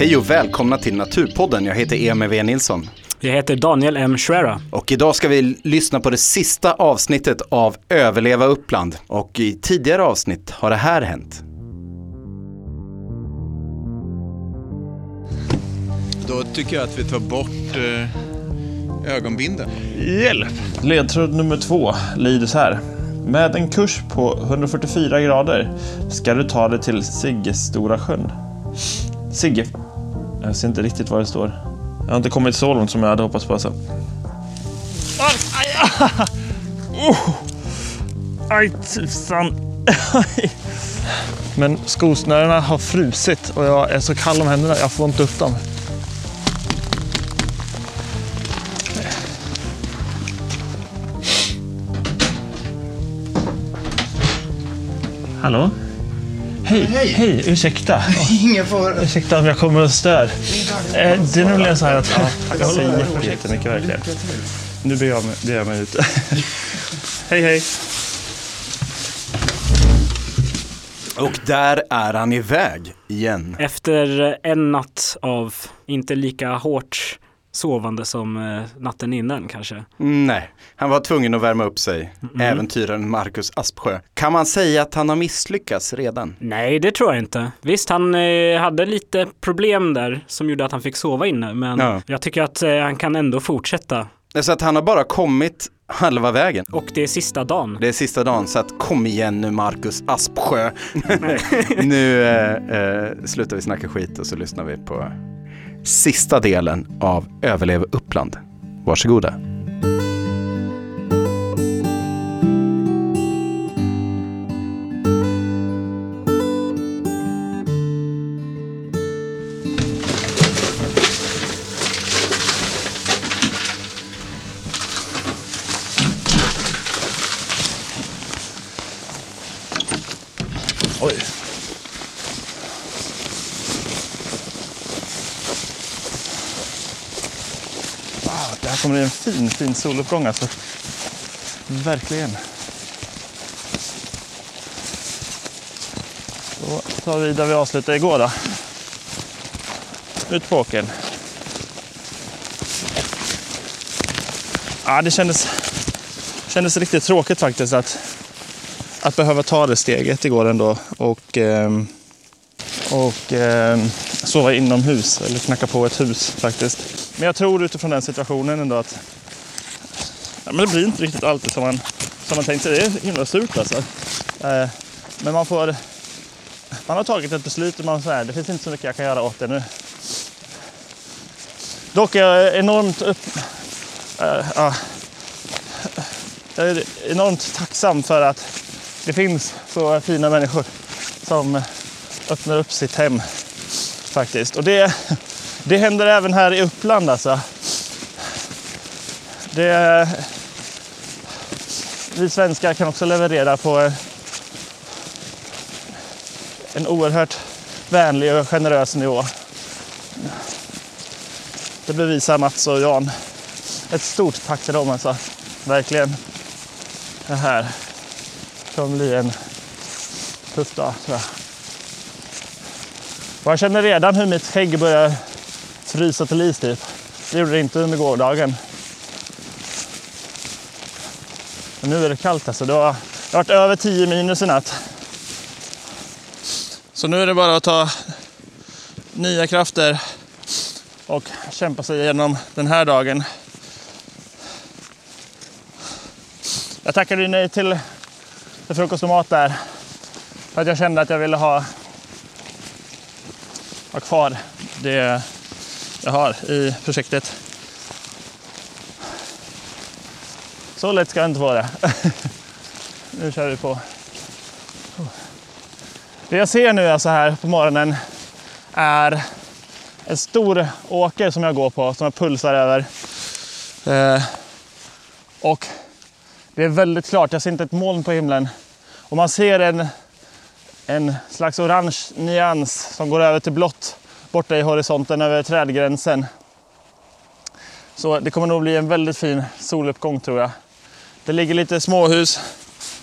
Hej och välkomna till Naturpodden. Jag heter Emil V. Nilsson. Jag heter Daniel M. Schwera. Och idag ska vi lyssna på det sista avsnittet av Överleva Uppland. Och i tidigare avsnitt har det här hänt. Då tycker jag att vi tar bort eh, ögonbinden. Hjälp! Ledtråd nummer två lyder så här. Med en kurs på 144 grader ska du ta dig till Siggestora sjön. Sigge... Jag ser inte riktigt vad det står. Jag har inte kommit så långt som jag hade hoppats på. Alltså. Oh. aj tusan! Men skosnörena har frusit och jag är så kall om händerna. Jag får inte upp dem. Hallå? Hej, hej, hej, ursäkta. Ingen fara. Ursäkta om jag kommer och stör. Eh, det är nämligen så här att... jag säger jätte- jättemycket verkligen. Nu ber jag mig, ber jag mig ut. hej, hej. Och där är han iväg igen. Efter en natt av inte lika hårt sovande som eh, natten innan kanske. Nej, han var tvungen att värma upp sig. Äventyraren Marcus Aspsjö. Kan man säga att han har misslyckats redan? Nej, det tror jag inte. Visst, han eh, hade lite problem där som gjorde att han fick sova inne, men Ja. jag tycker att eh, han kan ändå fortsätta. Så att han har bara kommit halva vägen. Och det är sista dagen. Det är sista dagen, så att kom igen nu Marcus Aspsjö. nu eh, slutar vi snacka skit och så lyssnar vi på sista delen av Överlev Uppland. Varsågoda. Fin, soluppgång alltså. Verkligen. Då tar vi där vi avslutade igår då. Ut på åkern. Ja, det kändes, kändes riktigt tråkigt faktiskt att, att behöva ta det steget igår ändå. Och, ehm, och ehm, sova inomhus, eller knacka på ett hus faktiskt. Men jag tror utifrån den situationen ändå att ja, men det blir inte riktigt alltid som man, som man tänkt sig. Det är himla surt alltså. Eh, men man får... Man har tagit ett beslut och man säger det finns inte så mycket jag kan göra åt det nu. Dock är jag enormt upp... eh, ja. jag är enormt tacksam för att det finns så fina människor som öppnar upp sitt hem faktiskt. Och det, det händer även här i Uppland alltså. Det, vi svenskar kan också leverera på eh, en oerhört vänlig och generös nivå. Det bevisar Mats och Jan. Ett stort tack till dem alltså. Verkligen. Det här kommer bli en tuff dag tror jag. Och jag känner redan hur mitt skägg börjar frysa till is typ. Det gjorde det inte under gårdagen. Men nu är det kallt alltså. Det har, det har varit över 10 minus i natt. Så nu är det bara att ta nya krafter och kämpa sig igenom den här dagen. Jag tackade ju nej till till frukost och mat där. För att jag kände att jag ville ha, ha kvar det jag har i projektet. Så lätt ska det inte vara det. nu kör vi på. Det jag ser nu alltså här på morgonen är en stor åker som jag går på, som jag pulsar över. Eh, och det är väldigt klart, jag ser inte ett moln på himlen. Och man ser en, en slags orange nyans som går över till blått borta i horisonten över trädgränsen. Så det kommer nog bli en väldigt fin soluppgång tror jag. Det ligger lite småhus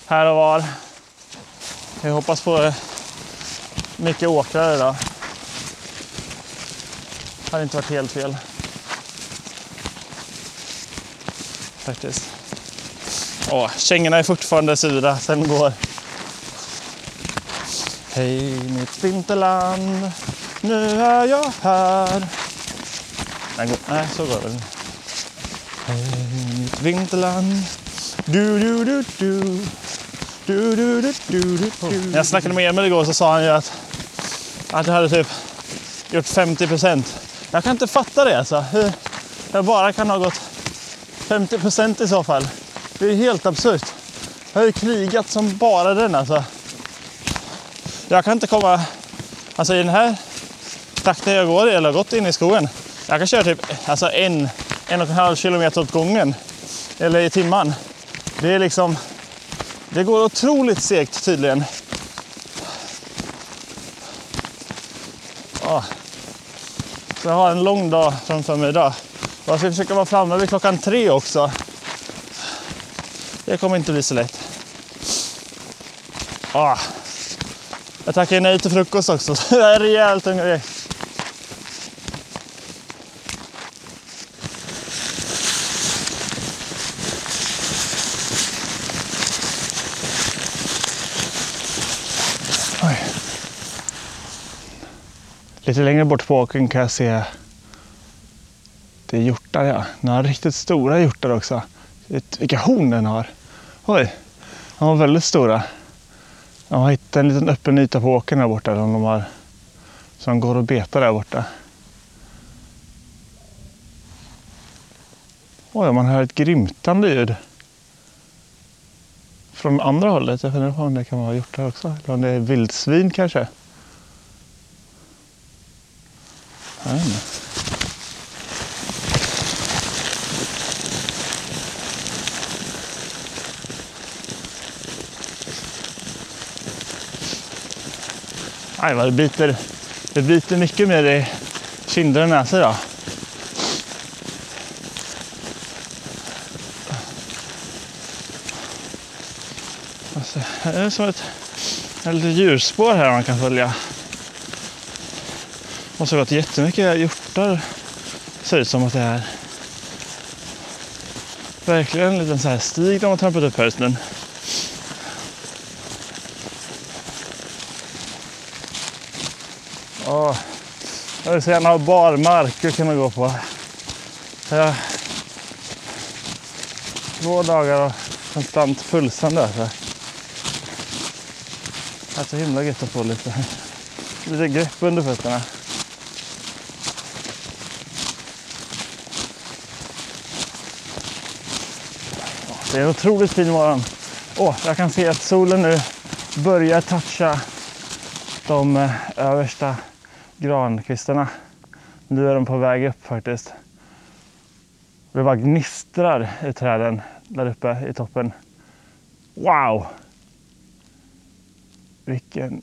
här och var. Jag hoppas på eh, mycket åkrar idag. Det hade inte varit helt fel. Faktiskt. Åh, kängorna är fortfarande sura sen går. Hej mitt vinterland, nu är jag här. Nej, nej så går det väl. Hej mitt vinterland, du du du du. Du, du, du, du, du, du. När jag snackade med Emil igår så sa han ju att, att jag hade typ gjort 50 procent. Jag kan inte fatta det alltså. Hur jag bara kan ha gått 50 procent i så fall. Det är helt absurt. Jag har ju krigat som bara den alltså. Jag kan inte komma... Alltså i den här takten jag går, eller har gått in i skogen. Jag kan köra typ alltså en, en och en halv kilometer åt gången. Eller i timman. Det är liksom... Det går otroligt segt tydligen. Ja. Så jag har en lång dag framför mig idag. Och jag ska försöka vara framme vid klockan tre också. Det kommer inte bli så lätt. Ah. Jag tackar nej till frukost också. Så jag är rejält hungrig. Lite längre bort på åkern kan jag se det är hjortar ja. Några riktigt stora hjortar också. Vilka horn den har. Oj, de var väldigt stora. De har hittat en liten öppen yta på åkern där borta. Som de, har, som de går och betar där borta. Oj, man hör ett grymtande ljud. Från andra hållet. Jag funderar på om det kan vara hjortar också. Eller om det är vildsvin kanske. Aj, vad det biter. Det biter mycket mer i kinder och näsa idag. Alltså, det är som ett, ett litet djurspår här man kan följa. Måste ha gått jättemycket hjortar. Ser ut som att det är. Verkligen en liten så här stig de har trampat upp här i snön. Åh, jag vill så gärna ha barmark att kunna gå på. Två dagar av konstant pulsande. Alltså. Det är så himla gött att få lite, lite grepp under fötterna. Det är en otroligt fin morgon. Åh, jag kan se att solen nu börjar toucha de eh, översta grankvistarna. Nu är de på väg upp faktiskt. Det bara gnistrar i träden där uppe i toppen. Wow! Vilken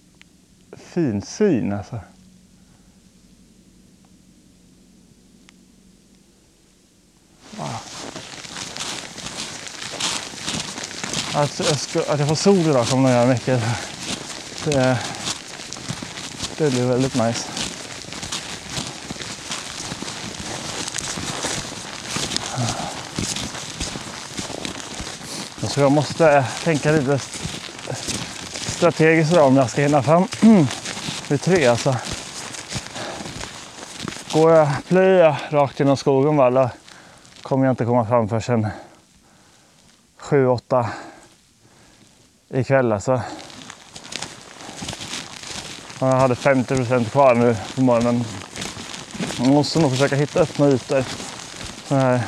fin syn alltså. Att, jag ska- att jag får sol idag kommer nog göra mycket. Det, det blir väldigt nice. Så jag måste tänka lite strategiskt idag om jag ska hinna fram vid tre. Alltså. Går jag, plöjer jag rakt genom skogen bara, då kommer jag inte komma fram förrän sju, åtta ikväll alltså. Och Jag hade 50 procent kvar nu på morgonen. Jag måste nog försöka hitta öppna ytor. Den här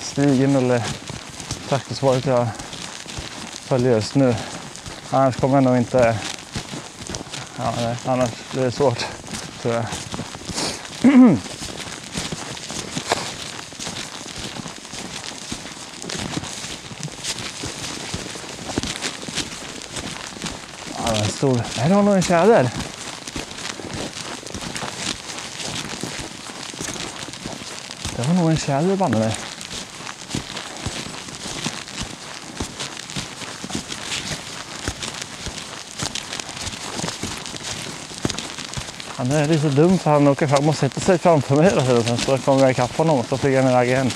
stigen eller traktorspåret jag följer just nu. Annars kommer jag nog inte... Ja, nej, annars blir det svårt tror jag. Ja, det var en stor... Här har nog en tjäder. Det var nog en tjäder banne mig. Han är lite dum för han åker fram och sätter sig framför mig hela tiden. Sen så kommer jag ikapp honom och så flyger han iväg igen.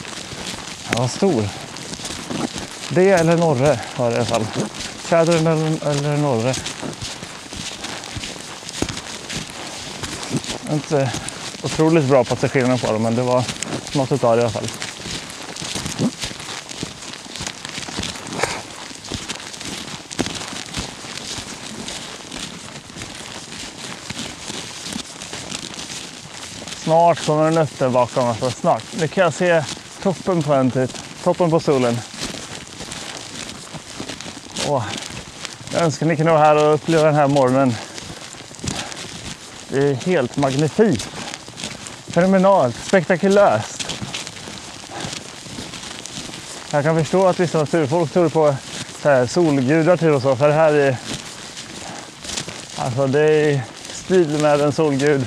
Han var stor. Det eller Norre var det i alla fall. Tjädern eller, eller Norre. Inte otroligt bra på att se skillnad på dem men det var något utav det i alla fall. Snart kommer den upp där bakom. Alltså snart. Nu kan jag se toppen på en typ. Toppen på solen. Åh. Jag önskar ni kunde vara här och uppleva den här morgonen. Det är helt magnifikt. Fenomenalt. Spektakulöst! Jag kan förstå att vissa naturfolk tror på så här solgudar till och så. För det här är... Alltså det är i stil med en solgud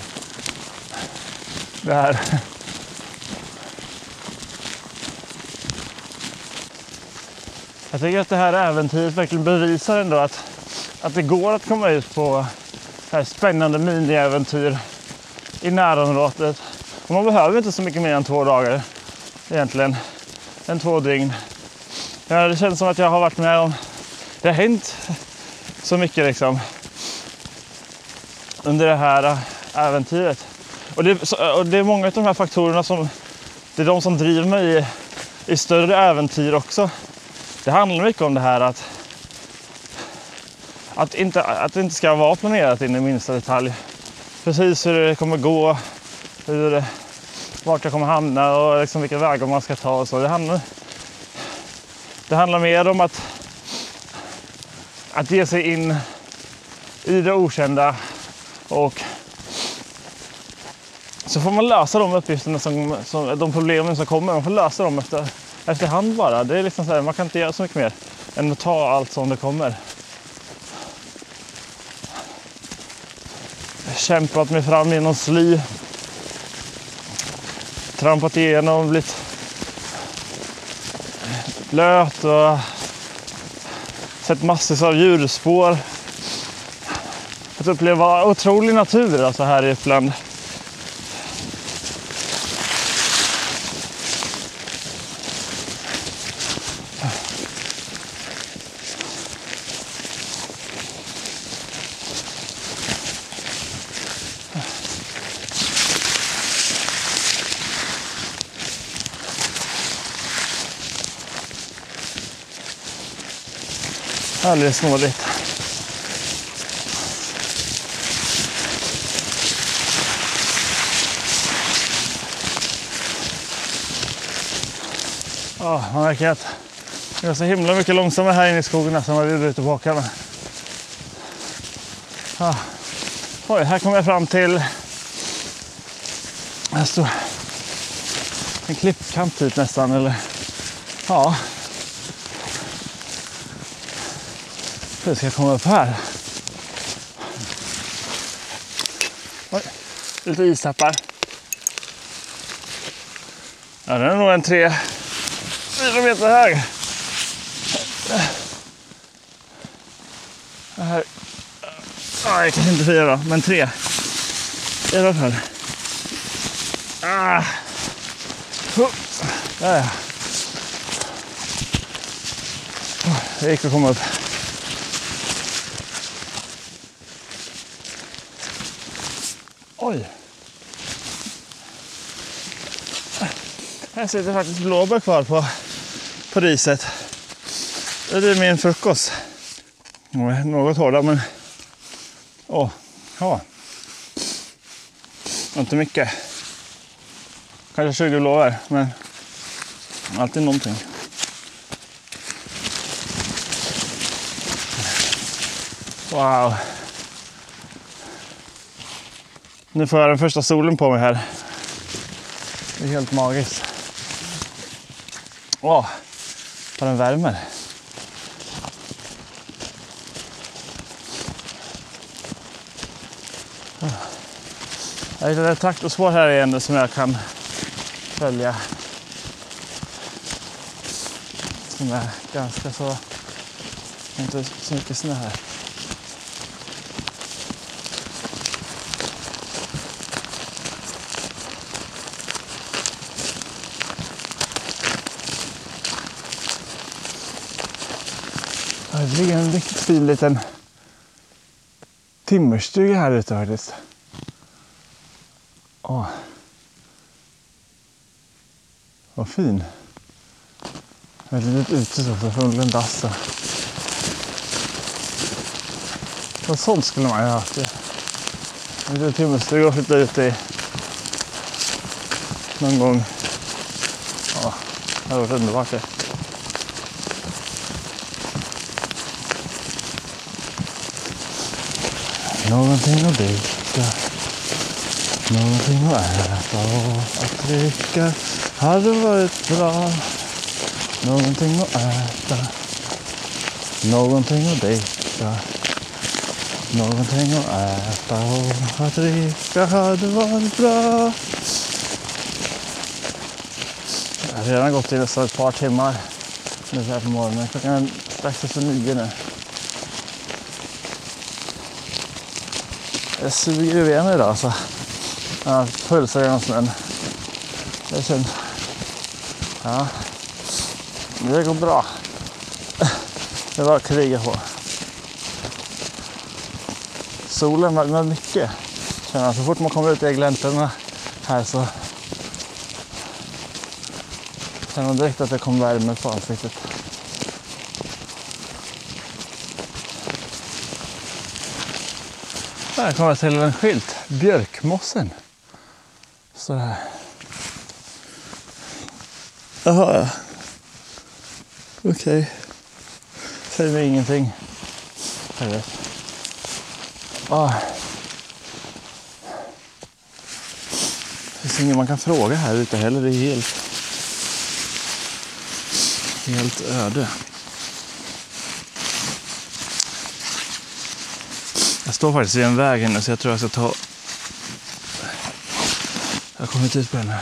det här. Jag tycker att det här äventyret verkligen bevisar ändå att, att det går att komma ut på här spännande miniäventyr i närområdet. Och man behöver inte så mycket mer än två dagar egentligen. En två dygn. Ja, det känns som att jag har varit med om... Det har hänt så mycket liksom under det här äh, äventyret. Och det, och det är många av de här faktorerna som det är de som driver mig i, i större äventyr också. Det handlar mycket om det här att, att, inte, att det inte ska vara planerat in i minsta detalj. Precis hur det kommer gå, hur, vart jag kommer hamna och liksom vilka vägar man ska ta och så. Det handlar, det handlar mer om att, att ge sig in i det okända och så får man lösa de uppgifterna, som, som, de problemen som kommer. Man får lösa dem efter, efterhand bara. Det är liksom så här, man kan inte göra så mycket mer än att ta allt som det kommer. Kämpat mig fram genom sly. Trampat igenom, blivit blöt och sett massor av djurspår. Att uppleva otrolig natur alltså här i Uppland. Alldeles snåligt. Ja, man märker att det är så himla mycket långsammare här inne i skogen som man vill ute på åkrarna. Ja. Oj, här kommer jag fram till här står en klippkant typ nästan. Eller, ja, Hur ska jag komma upp här? Oj, lite istappar. Ja, den är nog en tre, fyra meter hög. Det här. Nej, kanske inte fyra då, men tre. I alla fall. Ah. Där ja. Det gick att komma upp. Oj. Här sitter faktiskt blåbär kvar på, på riset. Det är min frukost. Något hårda men... Åh, ja. Inte mycket. Kanske 20 blåbär men alltid någonting. Wow. Nu får jag den första solen på mig här. Det är helt magiskt. Åh, vad den värmer. Jag hittade ett traktorspår här igen som jag kan följa. Som är ganska så... Inte så mycket snö här. Det ligger en riktigt fin liten timmerstuga här ute faktiskt. Åh. Vad fin. Ett litet ute så, så förmodligen dass. och- Och sånt skulle man ju ha haft. ju. En liten timmerstuga att flytta ut i någon gång. Ja, det hade varit underbart det. Någonting att dricka. Någonting att äta och att dricka hade varit bra. Någonting att äta. Någonting att dricka. Någonting att äta och att dricka hade varit bra. Jag har redan gått till nästan ett par timmar nu så här på morgonen. Klockan är strax efter nio nu. Jag suger ur benen idag alltså. Jag har pulsar genom snön. Det känns... Ja. Det går bra. Det var att kriga på. Solen värmer mycket. Känner jag. Så fort man kommer ut i gläntorna här så känner man direkt att det kommer värme på ansiktet. Här kommer jag till en skylt. Björkmossen. Så här. Jaha, ja. Okej. Säger mig ingenting. Jag vet. Ah. Det finns ingen man kan fråga här ute heller. Det är helt, helt öde. Jag står faktiskt vid en väg här nu så jag tror jag ska ta... Jag har kommit ut på den här.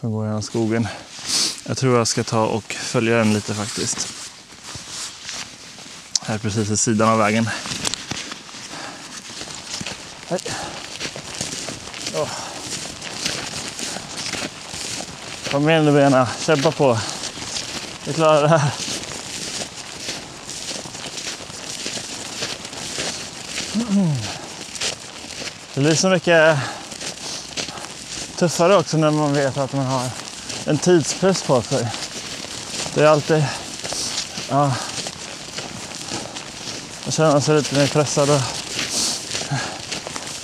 Som går genom skogen. Jag tror jag ska ta och följa den lite faktiskt. Här precis vid sidan av vägen. Hej. Oh. Kom igen nu bena, kämpa på. Vi klarar det här. Blir så mycket tuffare också när man vet att man har en tidspress på sig. Det är alltid... Ja, man känner sig lite mer pressad och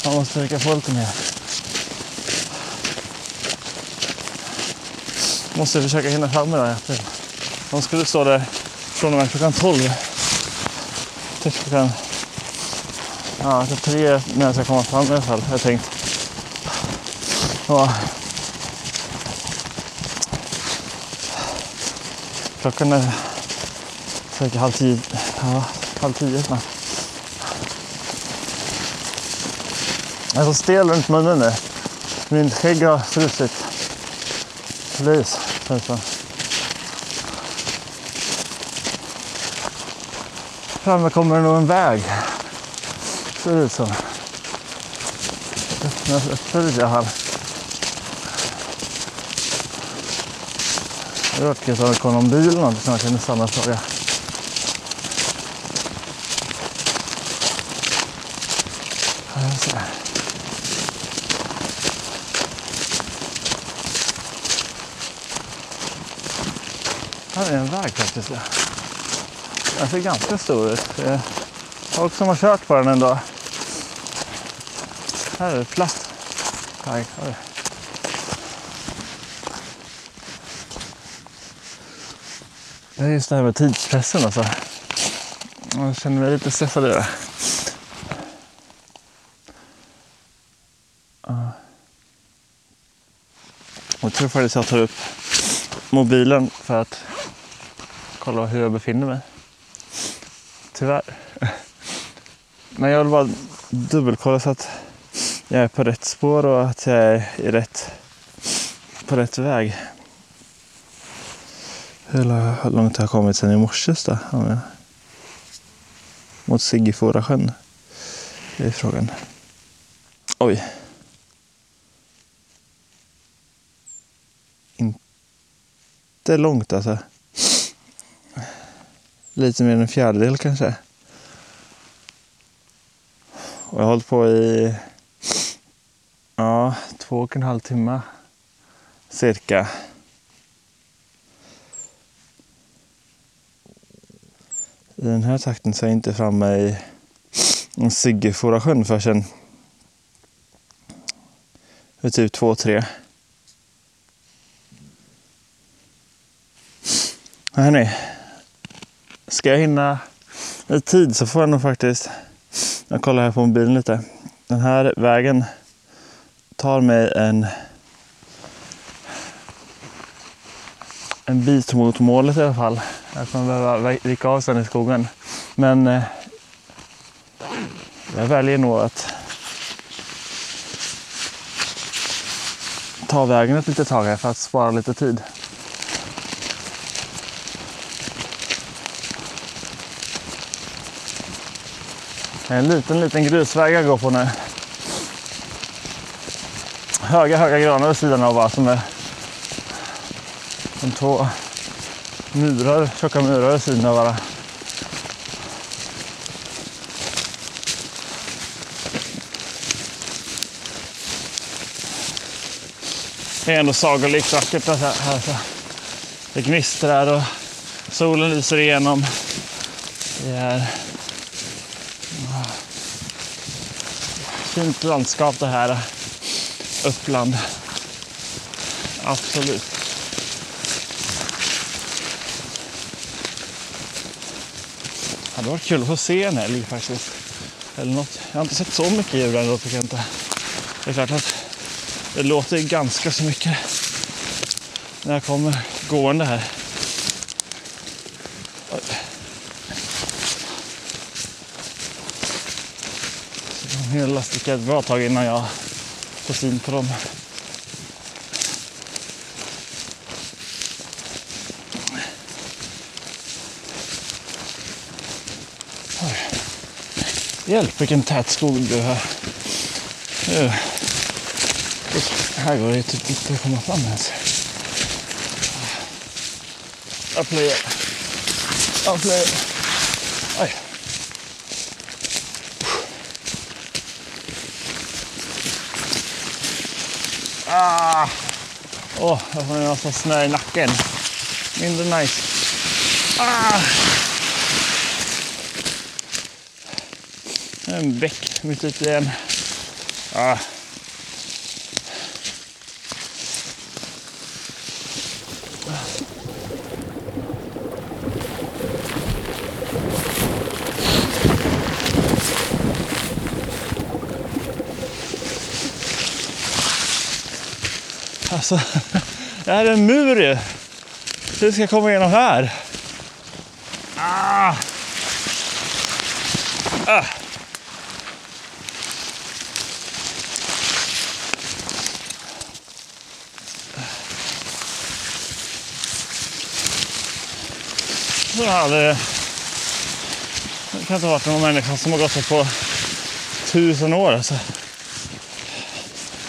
man måste försöka få lite mer. Måste försöka hinna fram idag. i april. De skulle stå där från och med klockan 12. Till klockan Ja, till tre när jag ska komma fram i alla fall, har jag tänkt. Och klockan är säkert halv tio, ja, halv tio snart. Jag är så stel runt munnen nu. Min skägg har frusit. Lys, känns det Framme kommer det nog en väg. Ser det ut som. Öppna öppna lite i alla fall. Det var kul om det kom någon bil eller någonting som jag kunde stanna och fråga. Här är en väg faktiskt. Den ser ganska stor ut. Det är folk som har kört på den ändå. Här är det platt. Det är just det här med tidspressen alltså. Jag känner mig lite stressad i det. Jag tror faktiskt jag tar upp mobilen för att kolla hur jag befinner mig. Tyvärr. Men jag vill bara dubbelkolla så att jag är på rätt spår och att jag är i rätt, på rätt väg. Hur långt har jag kommit sen i morse då? Mot Siggeforasjön. Det är frågan. Oj. Inte långt alltså. lite mer än en fjärdedel kanske. Och jag har hållit på i två och en halv timme cirka. I den här takten så är jag inte framme i Siggefora förrän vid typ två, tre. Hörni, ska jag hinna i tid så får jag nog faktiskt, jag kollar här på mobilen lite. Den här vägen tar mig en en bit mot målet i alla fall. Jag kommer behöva vika av sen i skogen. Men eh, jag väljer nog att ta vägen ett litet tag här för att spara lite tid. En liten, liten grusväg jag går på nu. Höga, höga granar vid sidan av bara som är som två murar, tjocka murar vid sidan av varandra. Det är ändå sagolikt vackert här. Så det gnistrar och solen lyser igenom. Det är fint landskap det här. Uppland. Absolut. Det hade varit kul att få se en älg faktiskt. Eller något. Jag har inte sett så mycket djur ändå tycker jag inte. Det är klart att det låter ganska så mycket när jag kommer gående här. Så de hela sticker ett bra tag innan jag och syn på dem. Hjälp vilken tät skog du har. Nu. Här går det typ inte att komma fram ens. Jag plöjer. Jag plöjer. Oj. Ah! Åh, oh, jag får en massa snö i nacken. Mindre nice. Ah! En bäck mitt ute i en. Ah. Alltså, det här är en mur ju. Hur ska jag komma igenom här? Ah! Ah! Så hade det... Det kan inte ha varit någon människa som har gått här på tusen år. Alltså.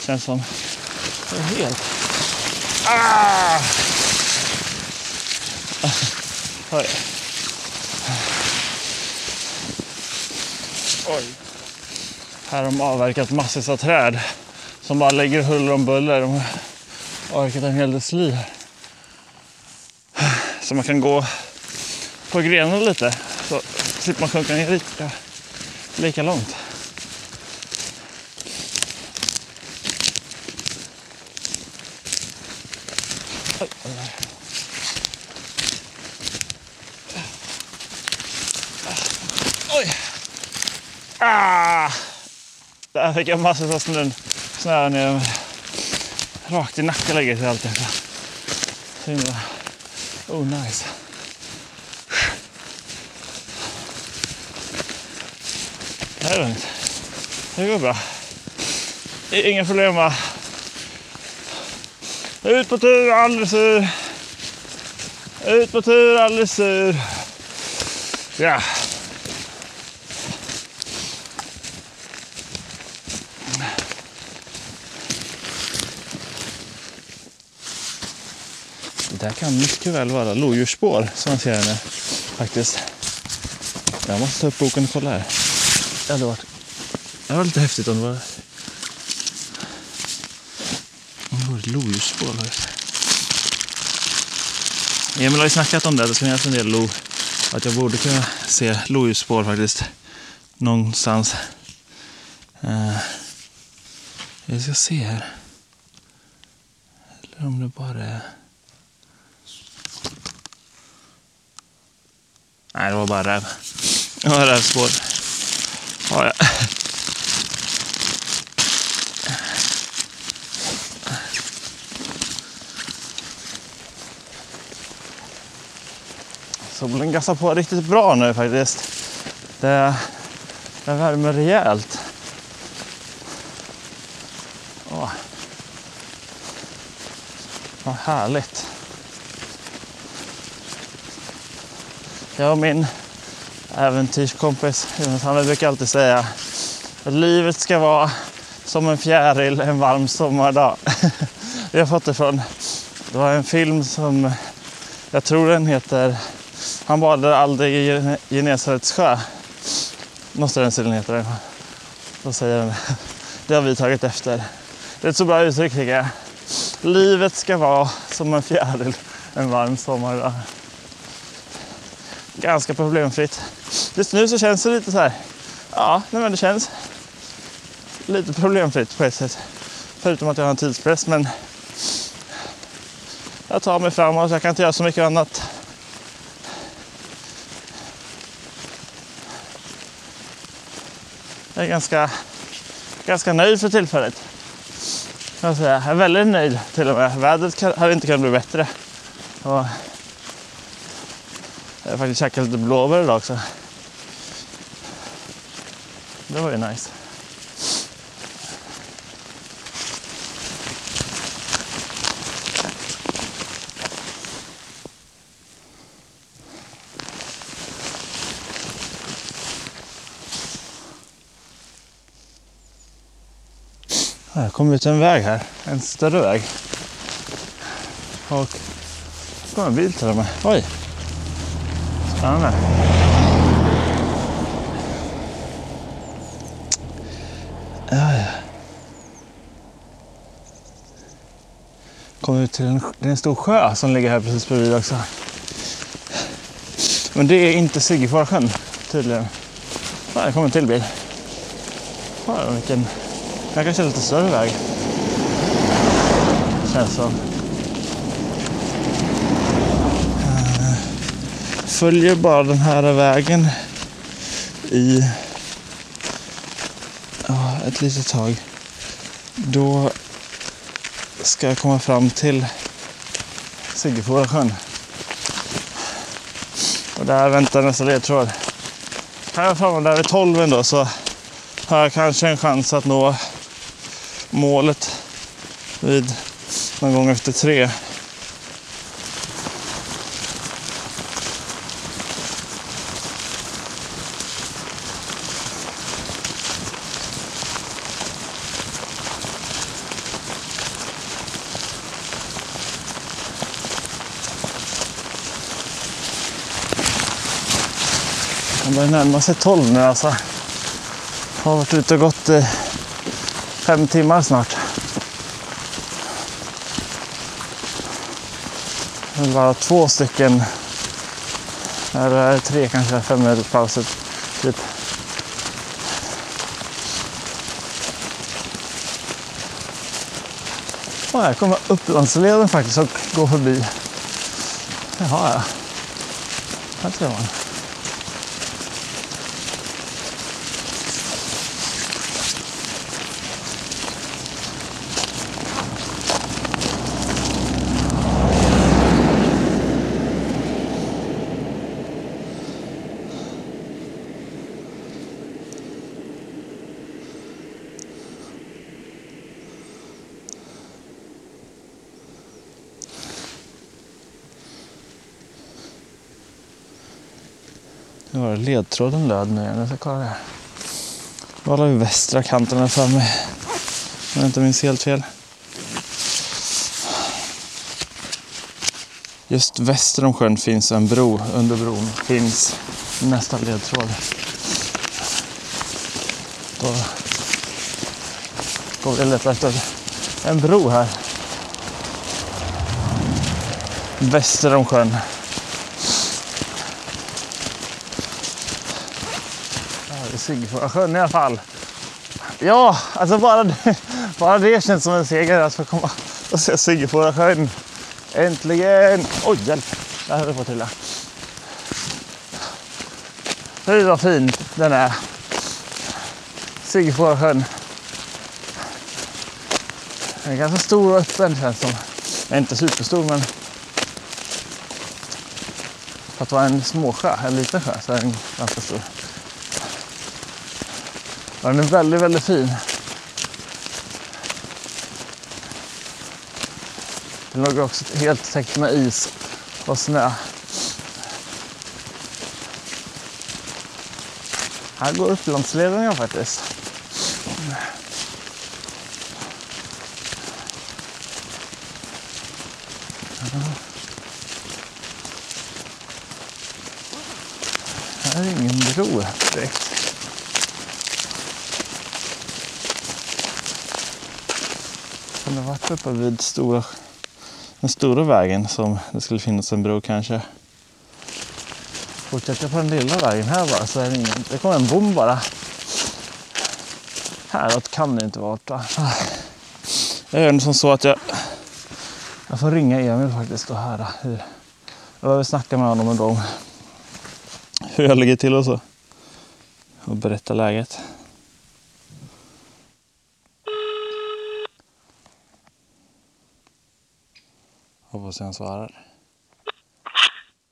Känns som... Det är helt... Ah! Oj. Oj. Här har de avverkat massor av träd som bara lägger huller om buller. De har avverkat en hel del sly här. Så man kan gå på grenarna lite så slipper man sjunka ner lika, lika långt. Oj, oj. Ah! Jag fick jag massor av snö, snö ner. Rakt i nacken lägger sig. Så himla... Oh nice. Det är lugnt. Det går bra. Inga problem va? Ut på tur, aldrig sur. Ut på tur, aldrig sur. Ja. Där kan mycket väl vara lodjursspår som man ser här nu faktiskt. Jag måste ta upp boken och kolla här. Det hade varit, det var lite häftigt om det var... Om det var ett lodjursspår. Emil har ju snackat om det. Det ska finnas en del lo. Att jag borde kunna se lodjursspår faktiskt. Någonstans. Eh, uh, jag ska se här. Eller om det bara är... Nej, det var bara räv. Det var rävspår. Ja, ja. Solen gassar på riktigt bra nu faktiskt. Det, det värmer rejält. Åh. Vad härligt. Jag och min äventyrskompis Jonas, han brukar alltid säga att livet ska vara som en fjäril en varm sommardag. Vi har fått det från, det var en film som, jag tror den heter Han badade aldrig i Genesarets sjö. Måste den stilen heter den. Då säger den, det har vi tagit efter. Det är ett så bra uttryck tycker jag. Livet ska vara som en fjäril en varm sommardag ganska problemfritt. Just nu så känns det lite så här. Ja, nej men det känns lite problemfritt på ett sätt. Förutom att jag har en tidspress, men jag tar mig framåt. Jag kan inte göra så mycket annat. Jag är ganska, ganska nöjd för tillfället. Jag är väldigt nöjd till och med. Vädret hade inte kunnat bli bättre. Och jag har faktiskt käkat lite blåbär idag också. Det var ju nice. Jag kom ut en väg här, en större väg. Och det kom en bil till och med. Oj! Spännande. Ja, ja. Kommer ut till en, det är en stor sjö som ligger här precis bredvid också. Men det är inte Siggefarsjön tydligen. Här det kommer en till bil. Här vilken... Det kanske är lite större väg. Känns som. Följer bara den här vägen i ett litet tag. Då ska jag komma fram till Siggefårasjön. Och där väntar nästa ledtråd. Här jag framme där vid 12 då så har jag kanske en chans att nå målet vid någon gång efter tre. Närmar närma sig 12 nu alltså. Har varit ute och gått i fem timmar snart. Det är bara två stycken, eller tre kanske, fem minuters pauser typ. Och här kommer Upplandsleden faktiskt och går förbi. Det har jag. Här ser man. Nu var det ledtråden löd nu igen. Jag ska kolla det här. Var har vi västra kanten här framme? Om jag inte minns helt fel. Just väster om sjön finns en bro. Under bron finns nästa ledtråd. Då går vi och letar efter en bro här. Väster om sjön. Här i alla fall. Ja, alltså bara det, bara det känns som en seger alltså, att få komma och se Siggefora. Äntligen! Oj, hjälp! Där höll jag på att trilla. Fy vad fin den är. Siggefora. Den är ganska stor och öppen känns som. Den är inte superstor men för att vara en småsjö, en liten sjö, så är den ganska stor. Den är väldigt, väldigt fin. Den låg också helt täckt med is och snö. Här går Upplandsleden ja, faktiskt. Här är ingen bro direkt. Kan uppe vid stora, den stora vägen som det skulle finnas en bro kanske? Fortsätter på den lilla vägen här bara så är det ingen. Det kommer en bom bara. Häråt kan det inte vara. Jag gör det som så att jag, jag får ringa Emil faktiskt och höra hur. Jag behöver snacka med honom en gång. Hur jag ligger till och så. Och berätta läget. Hoppas han svarar.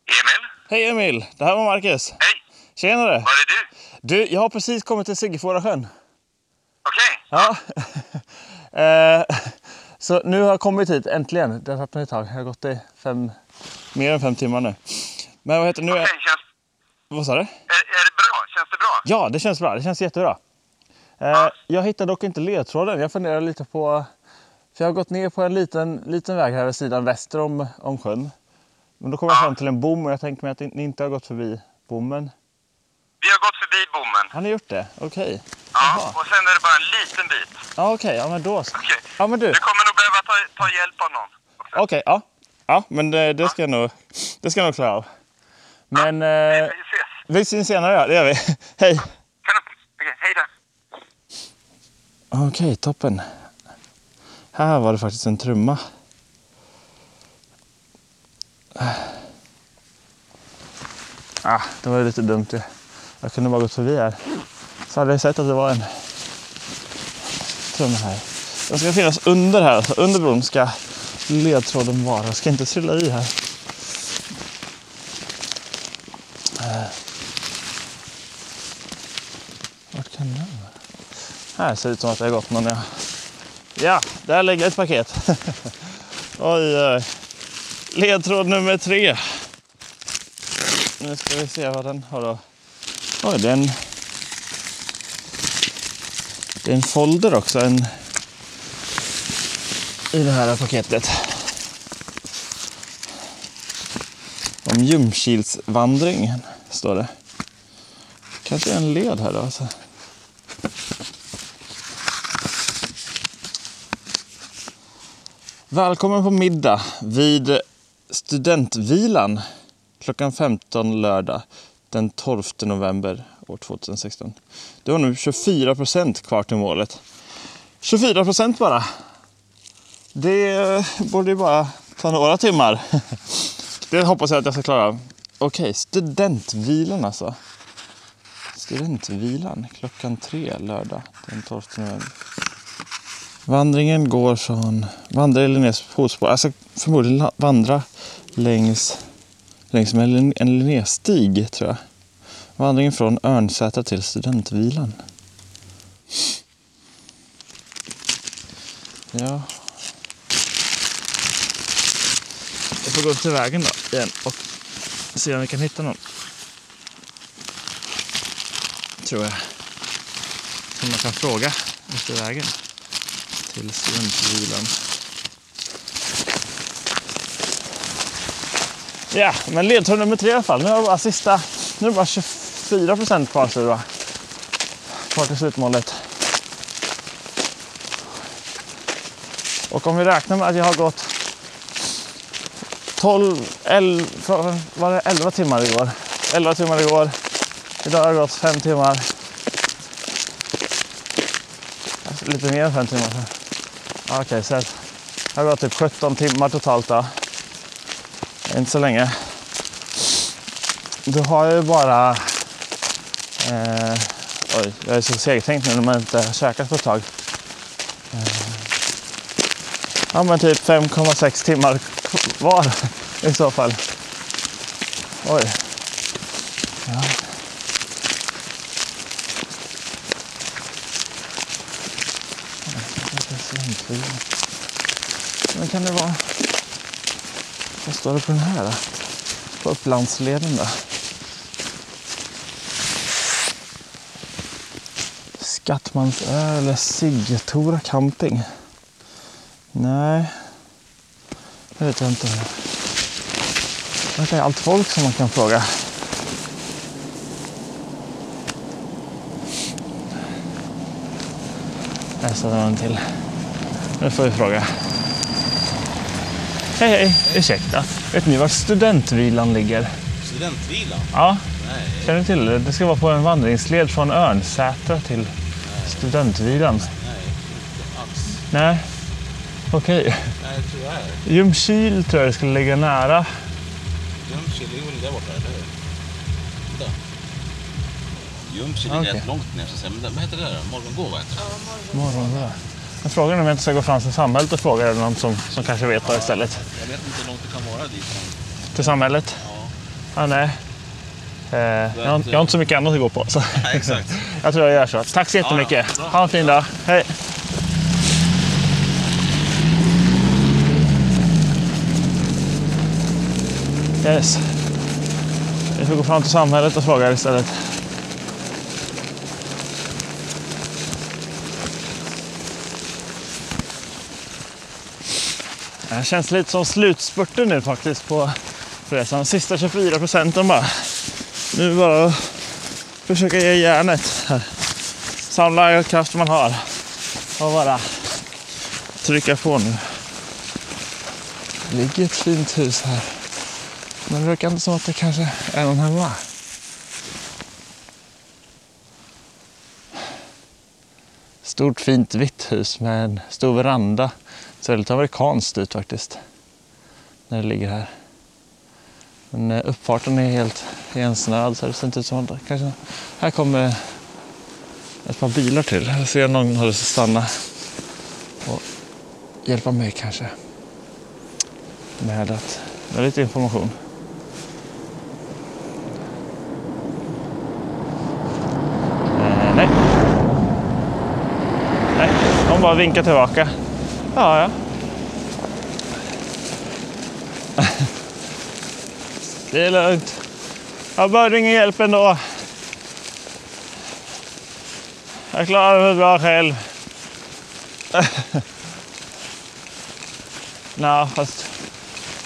Emil? Hej Emil! Det här var Marcus. Hej! Tjenare! Var är du? Du, jag har precis kommit till Siggefora sjön. Okej. Ja. eh, så nu har jag kommit hit, äntligen. Det har tagit mig ett tag. Jag har gått i fem, mer än fem timmar nu. Men vad heter nu? Är, känns, vad sa du? är, är det bra? Känns det bra? Ja, det känns bra. Det känns jättebra. Eh, jag hittade dock inte ledtråden. Jag funderar lite på... För jag har gått ner på en liten, liten väg här vid sidan väster om, om sjön. Men då kom jag fram till en bom och jag tänker mig att ni inte har gått förbi bommen. Vi har gått förbi bommen. Har ni gjort det? Okej. Ja, Jaha. och sen är det bara en liten bit. Ja, okej. Ja, men då så. Okej. Ja, men du. Du kommer nog behöva ta, ta hjälp av någon. Okej, ja. Ja, men det, det, ska jag nog, det ska jag nog klara av. Men Vi eh, ses. vi syns senare, ja. Det gör vi. Hej! Okej, hej då. Okej, toppen. Här var det faktiskt en trumma. Ah, det var ju lite dumt ju. Jag kunde bara gått förbi här. Så hade jag sett att det var en trumma här. Den ska finnas under här. Alltså under bron ska ledtråden vara. Jag ska inte trilla i här. Eh. Vart kan den vara? Här ser det ut som att det har gått någon. Ja, ja där ligger ett paket. oj, oj. Ledtråd nummer tre. Nu ska vi se vad den har då. Oj, det är en, det är en folder också. En, I det här paketet. Om Ljungskilsvandringen står det. Kanske en led här då. Alltså. Välkommen på middag vid studentvilan klockan 15 lördag den 12 november år 2016. Det var nu 24 procent kvar till målet. 24 procent bara. Det borde ju bara ta några timmar. Det hoppas jag att jag ska klara av. Okej, studentvilan alltså. Studentvilan klockan tre lördag den 12 november. Vandringen går från vandra i Linnés fotspår. Alltså förmodligen vandra längs, längs med en, Linnéstig tror jag. Vandringen från Örnsätra till Studentvilan. Ja. Jag får gå till vägen då igen och se om vi kan hitta någon. Tror jag. Som man kan fråga efter vägen till studentvilan. Ja, men ledtråd nummer tre i alla fall. Nu är det bara sista, nu är det bara 24 procent kvar så det Kvar till slutmålet. Och om vi räknar med att jag har gått 12, 11, var det 11 timmar igår? 11 timmar igår. Idag har det gått 5 timmar. Alltså, Lite mer än 5 timmar. Sedan. Okej, så det har gått typ 17 timmar totalt då. Inte så länge. Då har jag ju bara... Eh, oj, jag är så segtänkt nu när man inte har käkat på ett tag. Eh, ja, men typ 5,6 timmar var i så fall. Oj. Ja. Men kan det vara... Vad står det på den här då? På Upplandsleden då? Skattmansö eller Siggetora camping? Nej, det vet jag inte. Det verkar allt folk som man kan fråga. Jag ställer en till. Nu får vi fråga. Hej, hej. Ursäkta. Vet ni var studentvilan ligger? Studentvilan? Ja, Nej. känner ni till det? Det ska vara på en vandringsled från Örnsätra till studentvilan. Nej, inte alls. Nej, okej. Nej, tyvärr. Ljungskil tror jag det skulle ligga nära. Ljungskile ligger väl där borta, eller hur? Vänta. Ljungskile Okej. ligger rätt långt ner, så att säga. Men vad heter det där? Morgongåva heter det. Morgongåva. Men frågan är om jag inte ska gå fram till samhället och fråga någon som, som kanske vet då istället. Vet inte hur långt det kan vara dit. Men... Till samhället? Ja. Ja, nej. Eh, jag, har, jag har inte så mycket annat att gå på. Så. Nej, exakt. jag tror jag gör så. Tack så jättemycket. Ja, bra. ha en fin dag. Hej. Yes. Vi får gå fram till samhället och fråga istället. Det känns lite som slutspurten nu faktiskt på resan. Sista 24 procenten bara. Nu bara att försöka ge järnet här. Samla all kraft man har. Och bara trycka på nu. Det ligger ett fint hus här. Men det verkar inte som att det kanske är någon hemma. Stort fint vitt hus med en stor veranda. Ser lite amerikanskt ut faktiskt. När det ligger här. Men eh, uppfarten är helt ensnöad så det ser inte ut som att kanske... Här kommer ett par bilar till. Jag ser någon håller sig stanna och hjälpa mig kanske. Med att med lite information. Eh, nej. Nej, de bara vinkar tillbaka. Ja, ja. Det är lugnt. Jag behöver ingen hjälp ändå. Jag klarar mig bra själv. Nej, fast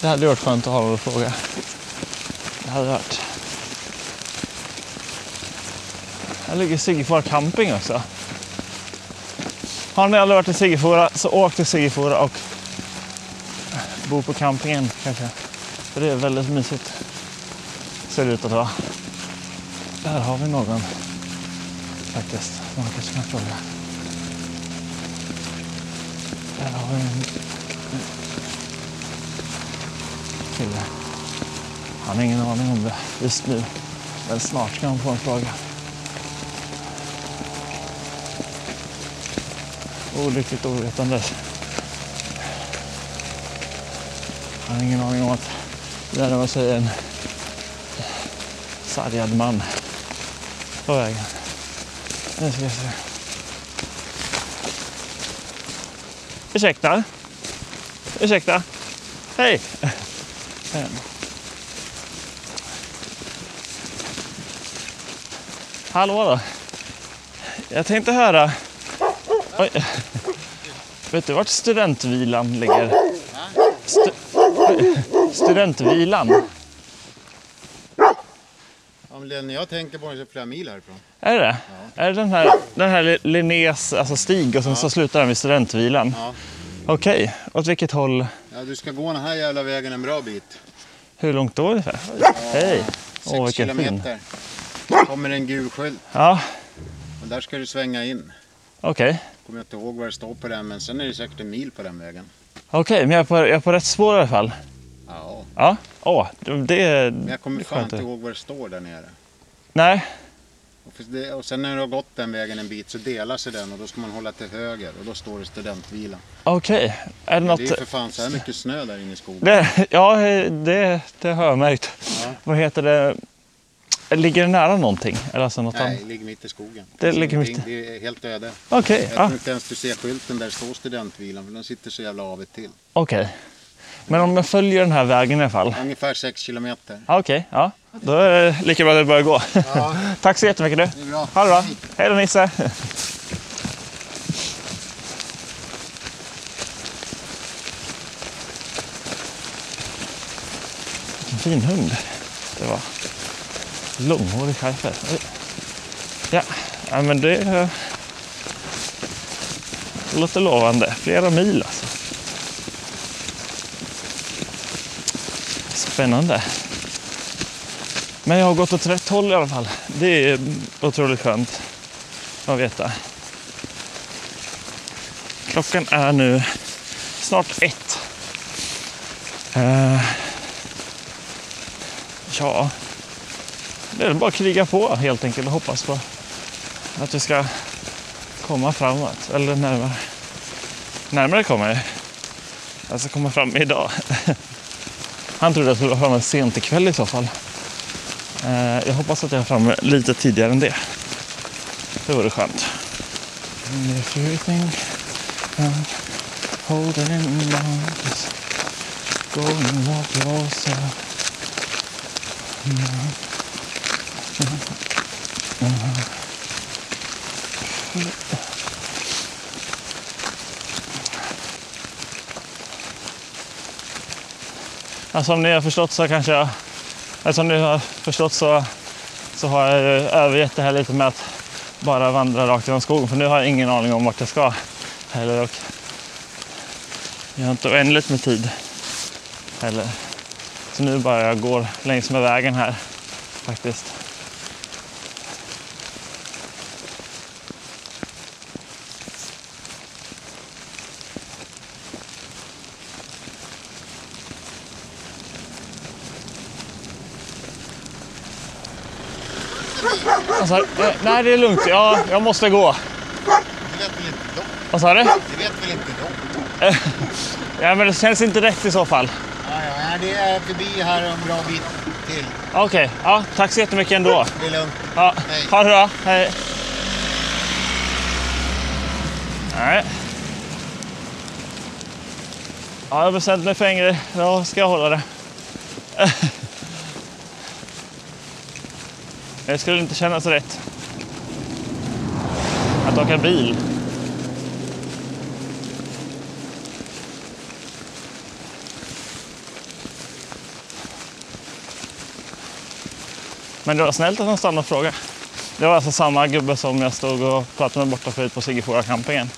det hade varit skönt att ha någon att fråga. Det hade varit. Här ligger Siggefora camping också. Har ni aldrig varit i Siggefora så åk till Siggefora och bo på campingen kanske. För det är väldigt mysigt. Ser det ut att vara. Där har vi någon faktiskt. Man kanske kan fråga. Där har vi en kille. Han har ingen aning om det just nu. Men snart ska han få en fråga. Olyckligt ovetandes. Jag har ingen aning om att det närmar sig en sargad man på vägen. Nu ska vi se. Ursäkta? Ursäkta? Hej! Hallå då. Jag tänkte höra... Oj. Vet du vart studentvilan ligger? Stu... Studentvilan. Ja, men den jag tänker på är flera mil härifrån. Är det Är det den här, den här Linnés alltså stig och sen så slutar den vid studentvilan? Ja. Okej, åt vilket håll? Ja, du ska gå den här jävla vägen en bra bit. Hur långt då ungefär? Hej! Sex Åh, vilken fin. kilometer. kommer en gul skylt Ja, och där ska du svänga in. Okej. Kommer jag inte ihåg vad det står på den men sen är det säkert en mil på den vägen. Okej, men jag är, på, jag är på rätt spår i alla fall. Ja, Ja, åh, det men jag kommer fan inte ihåg vad det står där nere. Nej, Och, det, och sen när du har gått den vägen en bit så delar sig den och då ska man hålla till höger och då står det studentvila. okej. Är det något... Det är för fan så här mycket snö där inne i skogen. Det, ja, det, det har jag märkt. Ja. Vad heter det? Ligger det nära någonting? Eller alltså något Nej, det ligger mitt i skogen. Det finns ligger mitt Det är helt öde. Okej, Jag ja, tror inte ens du ser skylten där det står studentvilan för den sitter så jävla av och till. okej. Men om jag följer den här vägen i alla fall. Ungefär 6 kilometer. Ja, Okej, ja. Då är det lika bra att det börjar gå. Ja, Tack så jättemycket du. det är bra. Ha det bra. Hej då Nisse. Vilken fin hund det var. Långhårig schäfer. Ja, ja, men det eh, låter lovande. Flera mil alltså. Spännande. Men jag har gått åt rätt håll i alla fall. Det är otroligt skönt att veta. Klockan är nu snart ett. Uh, ja, det är bara att kriga på helt enkelt och hoppas på att vi ska komma framåt. Eller närmare. Närmare kommer jag. Jag ska komma fram idag. Han trodde att jag skulle vara framme sent ikväll i så fall. Eh, jag hoppas att jag är framme lite tidigare än det. Det vore skönt. And if you think I'm holding on, just go and love yourself. Ja, som ni har förstått så kanske jag, som ni har förstått så, så har jag ju övergett det här lite med att bara vandra rakt genom skogen. För nu har jag ingen aning om vart jag ska heller. Och jag har inte oändligt med tid heller. Så nu bara jag går längs med vägen här faktiskt. Nej, det är lugnt. Ja, jag måste gå. Det vet väl inte de? Vad sa du? Det vet väl inte de? Ja, men det känns inte rätt i så fall. Ja, ja, det är förbi här en bra bit till. Okej, ja, tack så jättemycket ändå. Det är lugnt. Ja, Hej. ha det bra. Hej. Nej. Ja, jag har bestämt mig för en grej. Då ska jag hålla det. Det skulle inte kännas rätt. Att åka bil. Men det var snällt att han stannade och frågade. Det var alltså samma gubbe som jag stod och pratade med borta förut på Siggefora campingen.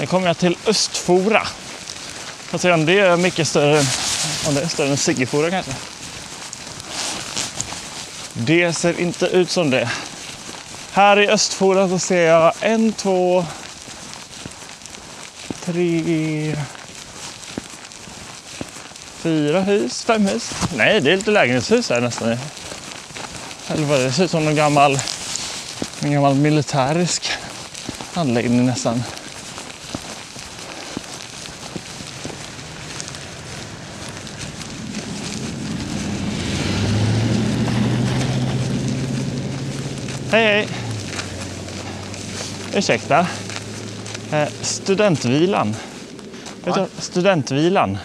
Nu kommer jag till Östfora. Får se om det är mycket större, än- om det är större än Siggefora kanske. Det ser inte ut som det. Här i Östfora så ser jag en, två, tre, fyra hus, fem hus. Nej, det är lite lägenhetshus här nästan. Eller vad det? Ser ut som någon gammal, en gammal militärisk anläggning nästan. Hej, hej. Ursäkta. Eh, studentvilan. Vet du, studentvilan.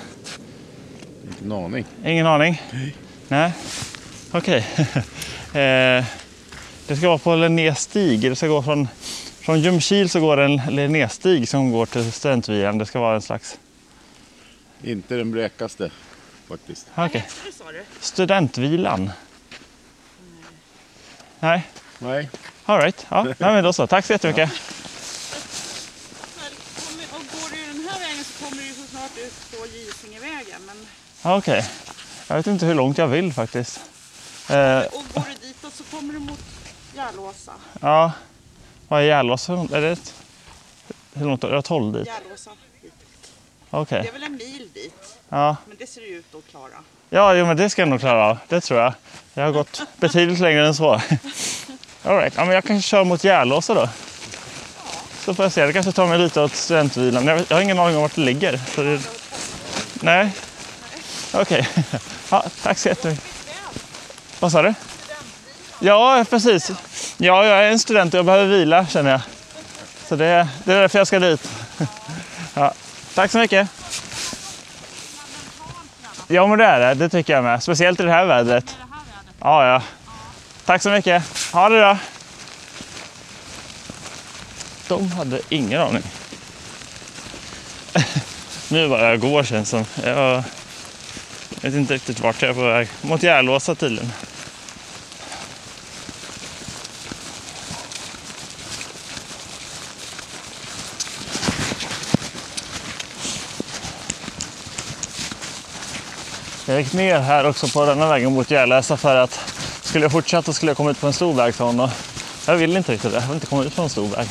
Inte en aning. Ingen aning? Nej. Okej. eh, det ska vara på Linnés stig. Det ska gå från Från Ljungskil så går det en Linnéstig som går till Studentvilan. Det ska vara en slags... Inte den blekaste faktiskt. Okej. Studentvilan. Nej, Nej. all right. Ja, nej, men då så. Tack så jättemycket. Och går du den här vägen så kommer du så snart ut på Gisingevägen. Men, Ja, Okej. Jag vet inte hur långt jag vill faktiskt. Eh, och går du ditåt så kommer du mot Järlåsa. ja, vad är Järlåsa? Är det ett... Hur långt? Är det 12 dit? Järlåsa. Okej. Det är väl en mil dit. Ja. Men det ser du ut att klara. Ja, jo, men det ska jag nog klara av. Det tror jag. Jag har gått betydligt längre än så. Alright, ja, men jag kanske kör mot Järlåsa då. Så får jag se. Det kanske tar mig lite åt studentvilan. Jag, jag har ingen aning om vart det ligger. Så det... Nej. Okej. Ja, tack så jättemycket. Vad sa du? Ja, precis. Ja, jag är en student och jag behöver vila känner jag. Så det, det är därför jag ska dit. Ja, tack så mycket. Ja, men det är det. Det tycker jag med. Speciellt i det här vädret. Ja, ja. Tack så mycket. Ha det då. De hade ingen aning. Nu bara jag går känns som. Jag vet inte riktigt vart jag är på väg. Mot Järlåsa tydligen. Jag gick ner här också på denna vägen mot Järlösa för att skulle jag fortsätta skulle jag komma ut på en stor väg sa hon. Jag vill inte riktigt det. Jag vill inte komma ut på en stor väg.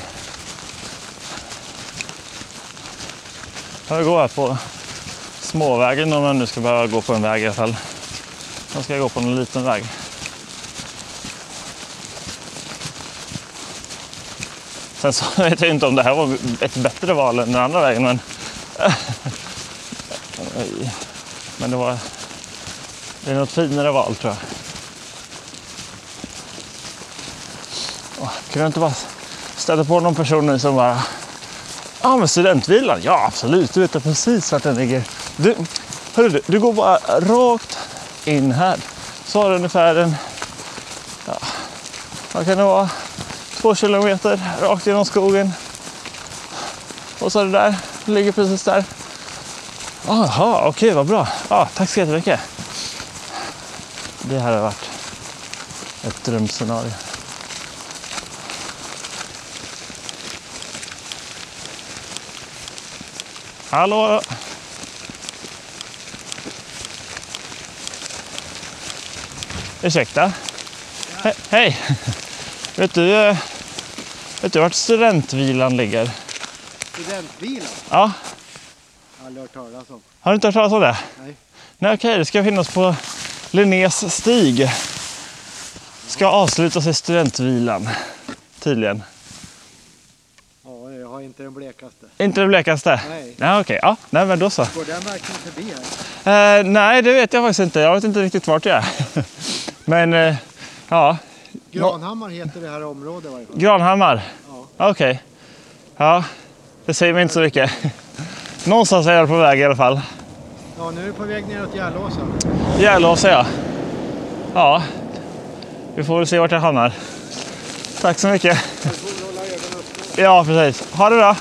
Jag går här på småvägen om jag nu ska behöva gå på en väg i alla fall. Nu ska jag gå på en liten väg. Sen så vet jag inte om det här var ett bättre val än den andra vägen. Men, men det var det är något finare val tror jag. Kan jag inte bara ställa på någon person nu som bara Ja ah, men studentvilan, ja absolut, du vet precis vart den ligger. Du, hörru du, du går bara rakt in här. Så har du ungefär en, ja, vad kan det vara, två kilometer rakt genom skogen. Och så är det där, det ligger precis där. Jaha, okej vad bra. Ah, tack så jättemycket. Det här har varit ett drömscenario. Hallå! Ursäkta? He hej! Vet du, eh, vet du vart studentvilan ligger? Studentbilen? Ja, Jag har aldrig hört talas om. har du inte hört talas om det? Nej. Nej, okej, det ska finnas på Linnés stig. Ska avslutas i studentvilan, tydligen. Ja, inte den blekaste. Inte det blekaste? Nej. Nej, okej. Ja, nej, men då så. Går den verkligen förbi här? Eh, nej, det vet jag faktiskt inte. Jag vet inte riktigt vart jag är. men, eh, ja. Granhammar heter det här området i varje fall. Granhammar? Ja. Okej. Ja, det säger mig inte så mycket. Någonstans är jag på väg i alla fall. Ja, nu är du på väg neråt Järlåsa. Järlåsa, ja. Ja, vi får väl se vart jag hamnar. Tack så mycket. Du får hålla ögonen öppna. Ja, precis. Ha det bra.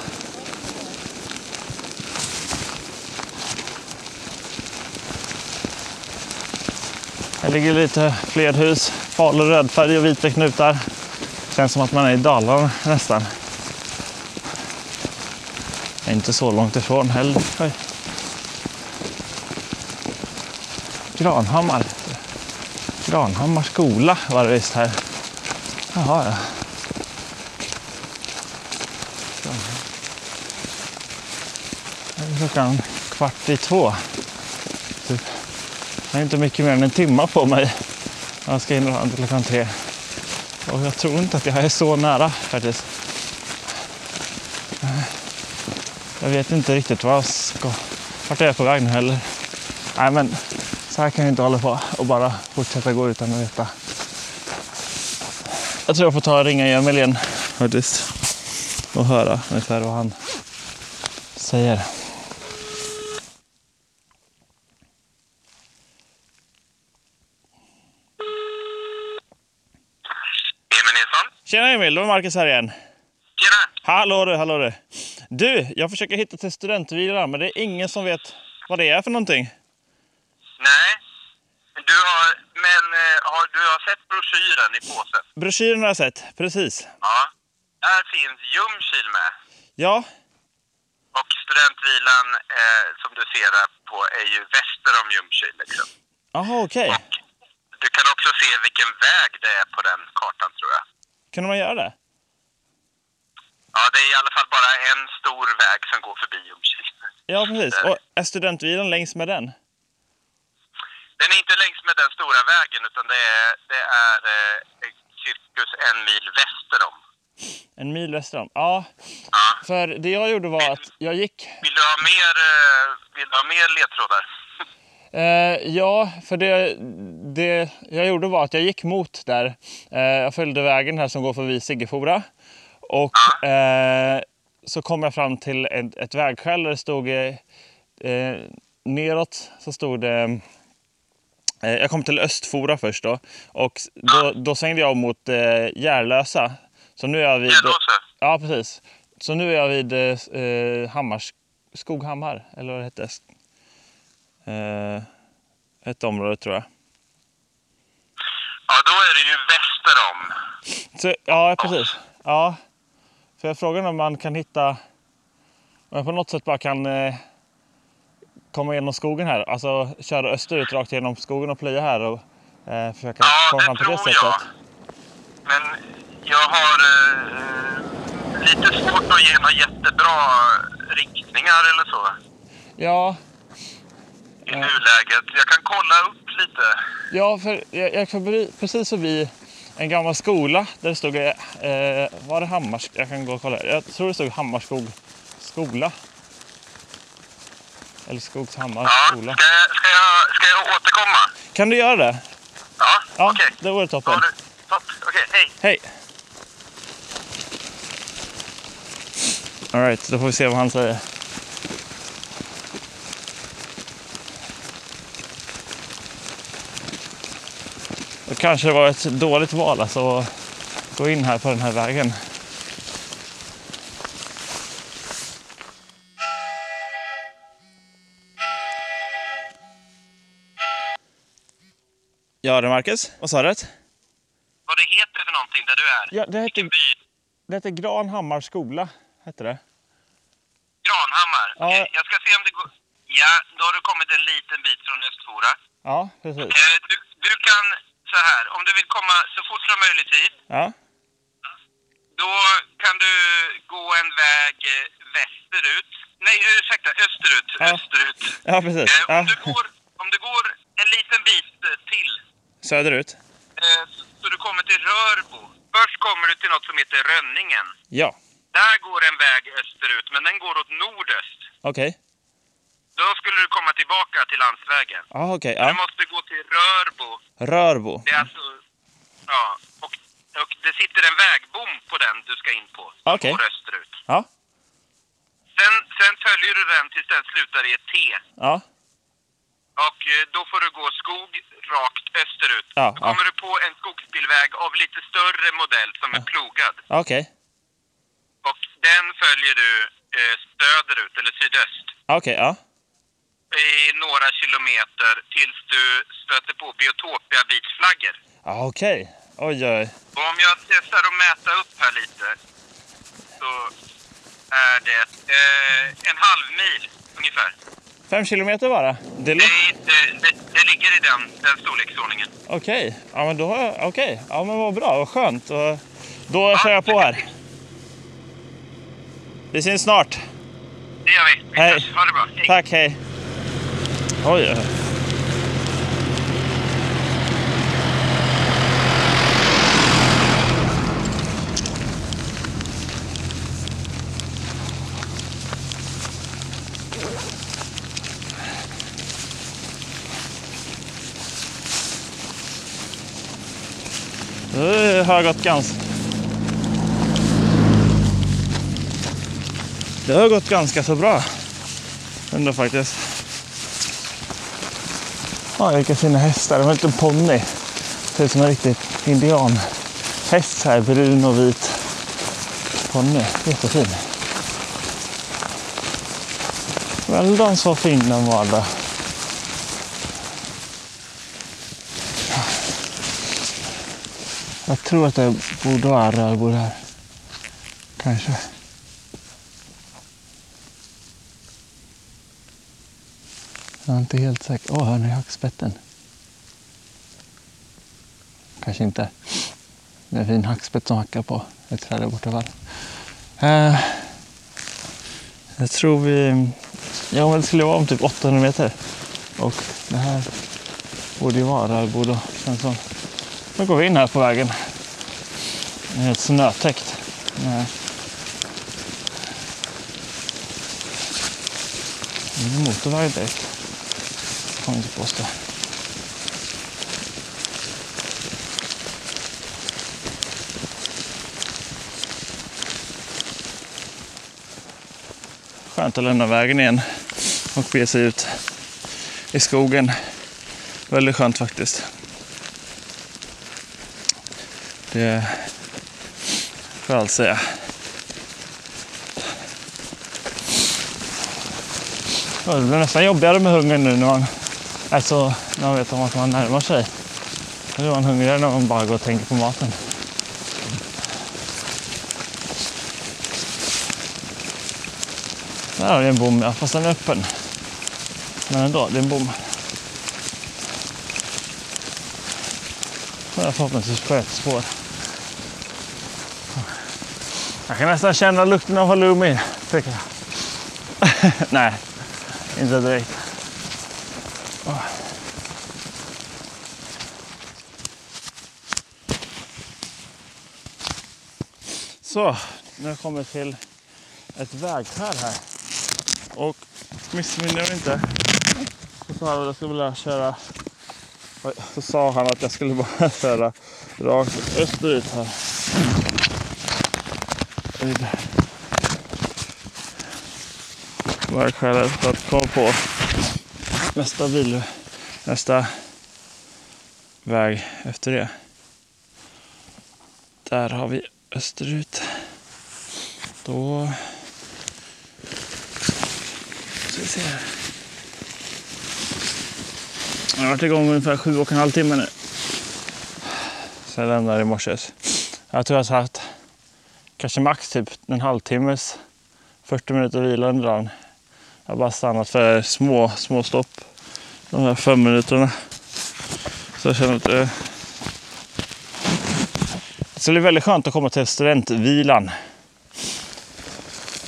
Här ligger lite fler hus. Falu rödfärg och vita knutar. Känns som att man är i Dalarna nästan. Jag är inte så långt ifrån heller. Oj. Granhammar. Granhammar skola var det visst här. Jaha, ja. Nu är klockan kvart i två. Typ. Jag har inte mycket mer än en timma på mig. Jag ska in till klockan tre. Och jag tror inte att jag är så nära faktiskt. Jag vet inte riktigt vad jag ska, vart jag är på väg nu heller. Nej men så här kan jag inte hålla på och bara fortsätta gå utan att veta. Jag tror jag får ta och ringa Emil igen faktiskt. Och höra ungefär vad han säger. Emil det var Marcus här igen. Tjena! Hallå du, hallå du. Du, jag försöker hitta till studentvilan men det är ingen som vet vad det är för någonting. Nej. Du har, men eh, har, du har sett broschyren i påsen? Broschyren har jag sett, precis. Ja. Där finns Ljungskile med. Ja, Och studentvilan eh, som du ser här på är ju väster om Ljungskile. Liksom. jaha okej. Du kan också se vilken väg det är på den kartan tror jag. Kunde man göra det? Ja, det är i alla fall bara en stor väg som går förbi Ljungskile. Ja, precis. Och är studentvilan längs med den? Den är inte längs med den stora vägen utan det är, det är eh, cirkus en mil väster om. En mil väster om? Ja. För det jag gjorde var att jag gick... Vill du ha mer, eh, vill du ha mer ledtrådar? Eh, ja, för det, det jag gjorde var att jag gick mot där. Eh, jag följde vägen här som går förbi Siggefora. Och eh, så kom jag fram till ett, ett vägskäl där det stod eh, neråt så stod det eh, jag kom till Östfora först då och då, då svängde jag mot eh, Järlösa. Så nu är jag vid... Järlösa? Ja, precis. Så nu är jag vid eh, Hammars, Skoghammar, eller vad det hette. Eh, ett område tror jag. Ja, då är det ju väster om. Så, ja, precis. Ja. För jag frågar om man kan hitta... Om jag på något sätt bara kan eh, komma igenom skogen här. Alltså köra österut rakt genom skogen och plöja här och eh, försöka komma fram på det sättet. jag. Men jag har eh, lite svårt att ge några jättebra riktningar eller så Ja, i nuläget. Jag kan kolla upp lite. ja, för jag, jag förbi- precis förbi en gammal skola där det stod... Eh, var det Hammars... Jag kan gå och kolla. Jag tror det stod Hammarskog skola. Eller Skogshammar skola. Ska jag, ska, jag, ska jag återkomma? Kan du göra det? Ja, Ja, okej. det vore toppen. Du- Topp. Okej, hej. Hej! Alright, då får vi se vad han säger. Det kanske var ett dåligt val alltså att gå in här på den här vägen. Ja du Marcus, vad sa du? Vad det heter för någonting där du är? Ja, det heter, det heter Granhammars skola. Hette det. Granhammar? Ja. Jag ska se om det går... Ja, då har du kommit en liten bit från Östfora. Ja, precis. Eh, du, du kan, så här, om du vill komma så fort som möjligt hit, Ja, då kan du gå en väg eh, västerut. Nej, ursäkta, österut. Ja. Österut. ja precis. Eh, Ja. om, du går, om du går en liten bit eh, till, Söderut. eh, så, så du kommer till Rörbo. Först kommer du till något som heter Rönningen. Ja, Där går en väg österut, men den går åt nordöst. okej. Då skulle du komma tillbaka till landsvägen. Ja, okej. Du Ja. måste gå till Rörbo. Rörbo. Det är alltså... Ja, och, och det sitter en vägbom på den du ska in på. Okej. Går österut. Ja. Sen, sen följer du den tills den slutar i ett T. Ja. Och eh, då får du gå skog rakt österut. Ja, då ja. kommer du på en skogsbilväg av lite större modell som är plogad. Okej. Och den följer du eh, söderut, eller sydöst. Okej, ja. I några kilometer tills du stöter på Biotopia Beach-flaggor. Ja, okej. Oj, oj. Och om jag testar att mäta upp här lite så är det eh, en halv mil ungefär. Fem kilometer bara? Det Det, det, det ligger i den, den storleksordningen. Okej. Ja, men då... har jag- Okej. Ja, men vad bra. Vad skönt. Och då kör jag på här. Vi syns snart. Det gör vi. vi Hej. hörs. Ha det bra. Hej. Tack, hej. Oj, oj. Det har gått ganska... Det har gått ganska så bra. Ändå faktiskt. Ja, vilka fina hästar. De har en liten ponny. Ser ut som en riktig indianhäst här. Brun och vit ponny. Jättefin. Väldans så fin den var där. Jag tror att det borde vara rödbord här. Kanske. Jag är inte helt säker. Åh, hör ni hackspetten? Kanske inte. Det är en fin hackspett som hackar på ett träd där borta. Eh, jag tror vi... Ja, men det skulle vara om typ 800 meter. Och det här borde ju vara Arboda. Sen så. Nu går vi in här på vägen. Det är helt snötäckt. Eh. Det är motorväg direkt. Kan man inte påstå. Skönt att lämna vägen igen och bege sig ut i skogen. Väldigt skönt faktiskt. Det får jag allt säga. Det blir nästan jobbigare med hungern nu när man, alltså, när man vet om att man närmar sig. Då är man hungrigare när man bara går och tänker på maten. Där har vi en bom, ja, fast den är öppen. Men ändå, det är en bom. Och jag förhoppningsvis på ett spår. Jag kan nästan känna lukten av halloumi. tycker jag. Nej, inte direkt. Så, nu har jag kommit till ett vägskäl här. Och missminner jag mig inte så sa han att jag skulle vilja köra så sa han att jag skulle bara köra rakt österut här. Vid vägskälet för att komma på nästa bil, nästa väg efter det. Där har vi österut. Då ska vi se här. Jag har varit igång ungefär sju och en halv timme nu. Sen jag lämnade i morse. Jag tror jag har haft kanske max typ en halvtimmes 40 minuter vila under dagen. Jag har bara stannat för små, små stopp de här fem minuterna. Så jag känner att eh, det, det ska bli väldigt skönt att komma till studentvilan.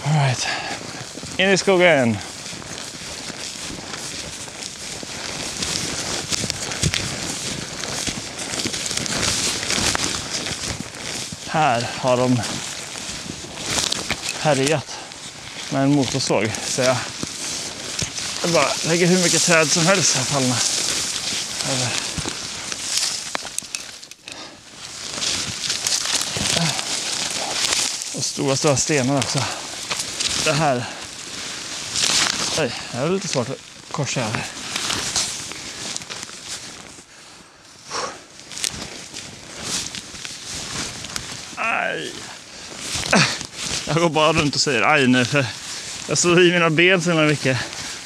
All right. In i skogen. Här har de härjat med en motorsåg. Så jag, jag bara lägger hur mycket träd som helst här fallna. Och stora, stora stenar också. Det här. Oj, det är lite svårt att korsa över. Aj. Jag går bara runt och säger aj nu för jag slår i mina ben så himla mycket.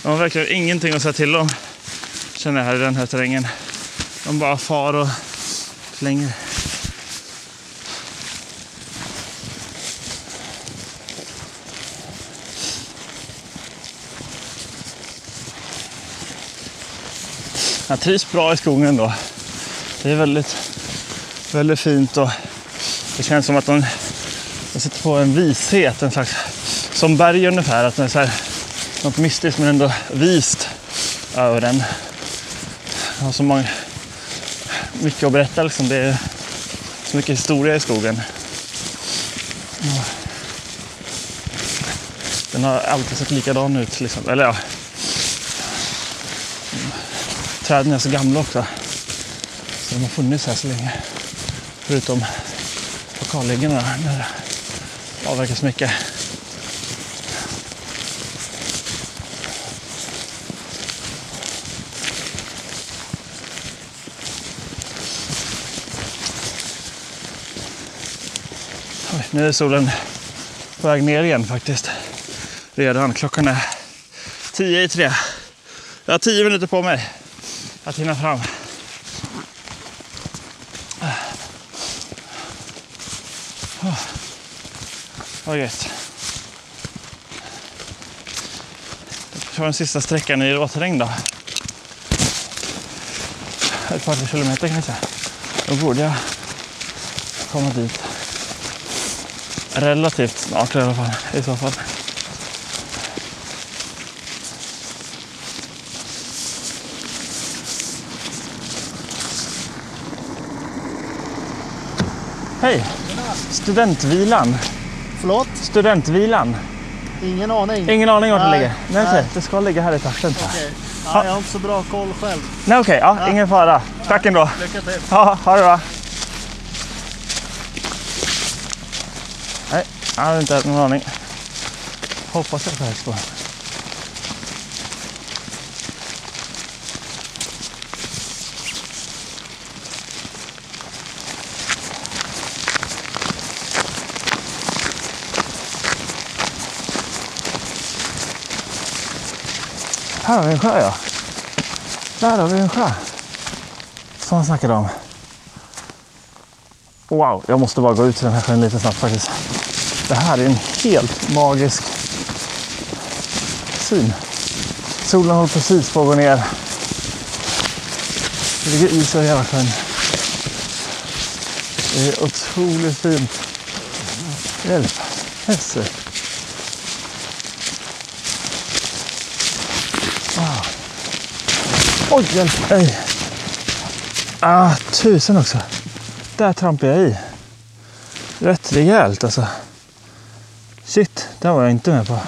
De har verkligen ingenting att säga till om. Känner jag här i den här terrängen. De bara far och flänger. Jag trivs bra i skogen ändå. Det är väldigt, väldigt fint och det känns som att de, de sitter på en vishet, en slags, som berg ungefär, att det är så här, något mystiskt men ändå vist över den. Jag har så många, mycket att berätta liksom. Det är så mycket historia i skogen. Den har alltid sett likadan ut liksom. Eller ja. Träden är så gamla också. Så de har funnits här så länge. Förutom på kalhyggena där det avverkas mycket. Oj, nu är solen På väg ner igen faktiskt. Redan. Klockan är tio i tre. Jag har tio minuter på mig att hinna fram. Ah. Vad gött. Jag kör den sista sträckan i råterräng då. Ett par kilometer kanske. Då borde jag komma dit. Relativt snart i alla fall i så fall. Hej! Studentvilan. Förlåt? Studentvilan. Ingen aning. Ingen aning vart det Nej, ligger? Nej, nej. okej, det ska ligga här i trakten. tror jag. Okej. Ja, jag har inte så bra koll själv. Nej okej, ja, ingen fara. Tack ändå. Lycka till. Ja, ha det bra. Nej, jag hade inte någon aning. Hoppas jag på rätt spår. Här har vi en sjö ja. Där har vi en sjö. Som han snackade om. Wow, jag måste bara gå ut till den här sjön lite snabbt faktiskt. Det här är en helt magisk syn. Solen håller precis på att gå ner. Det ligger is över hela sjön. Det är otroligt fint. Hjälp. Hesse. Oj, hjälp. Nej. Ah, tusen också. Där trampade jag i. Rätt rejält alltså. Shit, det var jag inte med på.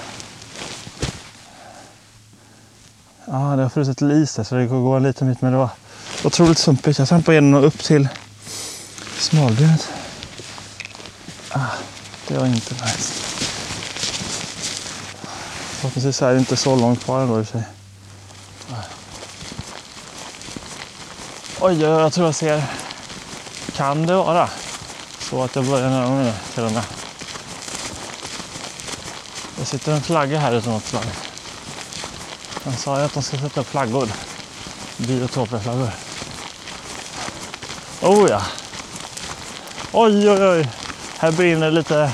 Ja, det har frusit till is där så det går gå en liten bit men det var otroligt sumpigt. Jag trampade igenom och upp till smalbenet. Ah, det var inte nice. Förhoppningsvis är det inte så långt kvar ändå i och för sig. Oj, jag tror jag ser. Kan det vara så att jag börjar närma mig till och med. Det sitter en flagga här ute något slag. De sa ju att de ska sätta upp flaggor. Biotopiaflaggor. Oh ja. Oj, oj, oj. Här brinner lite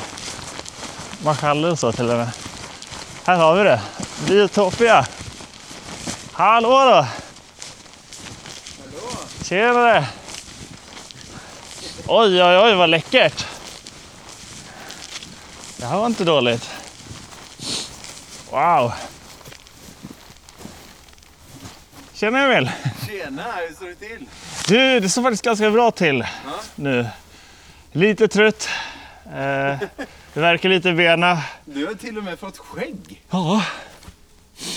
marschaller och så till och med. Här har vi det. Biotopia. Hallå då! Tjenare! Oj, oj, oj, vad läckert! Det här var inte dåligt. Wow! Tjena Emil! Tjena, hur står det till? Du, det står faktiskt ganska bra till nu. Lite trött. Eh, det verkar lite i benen. Du har till och med fått skägg. Ja,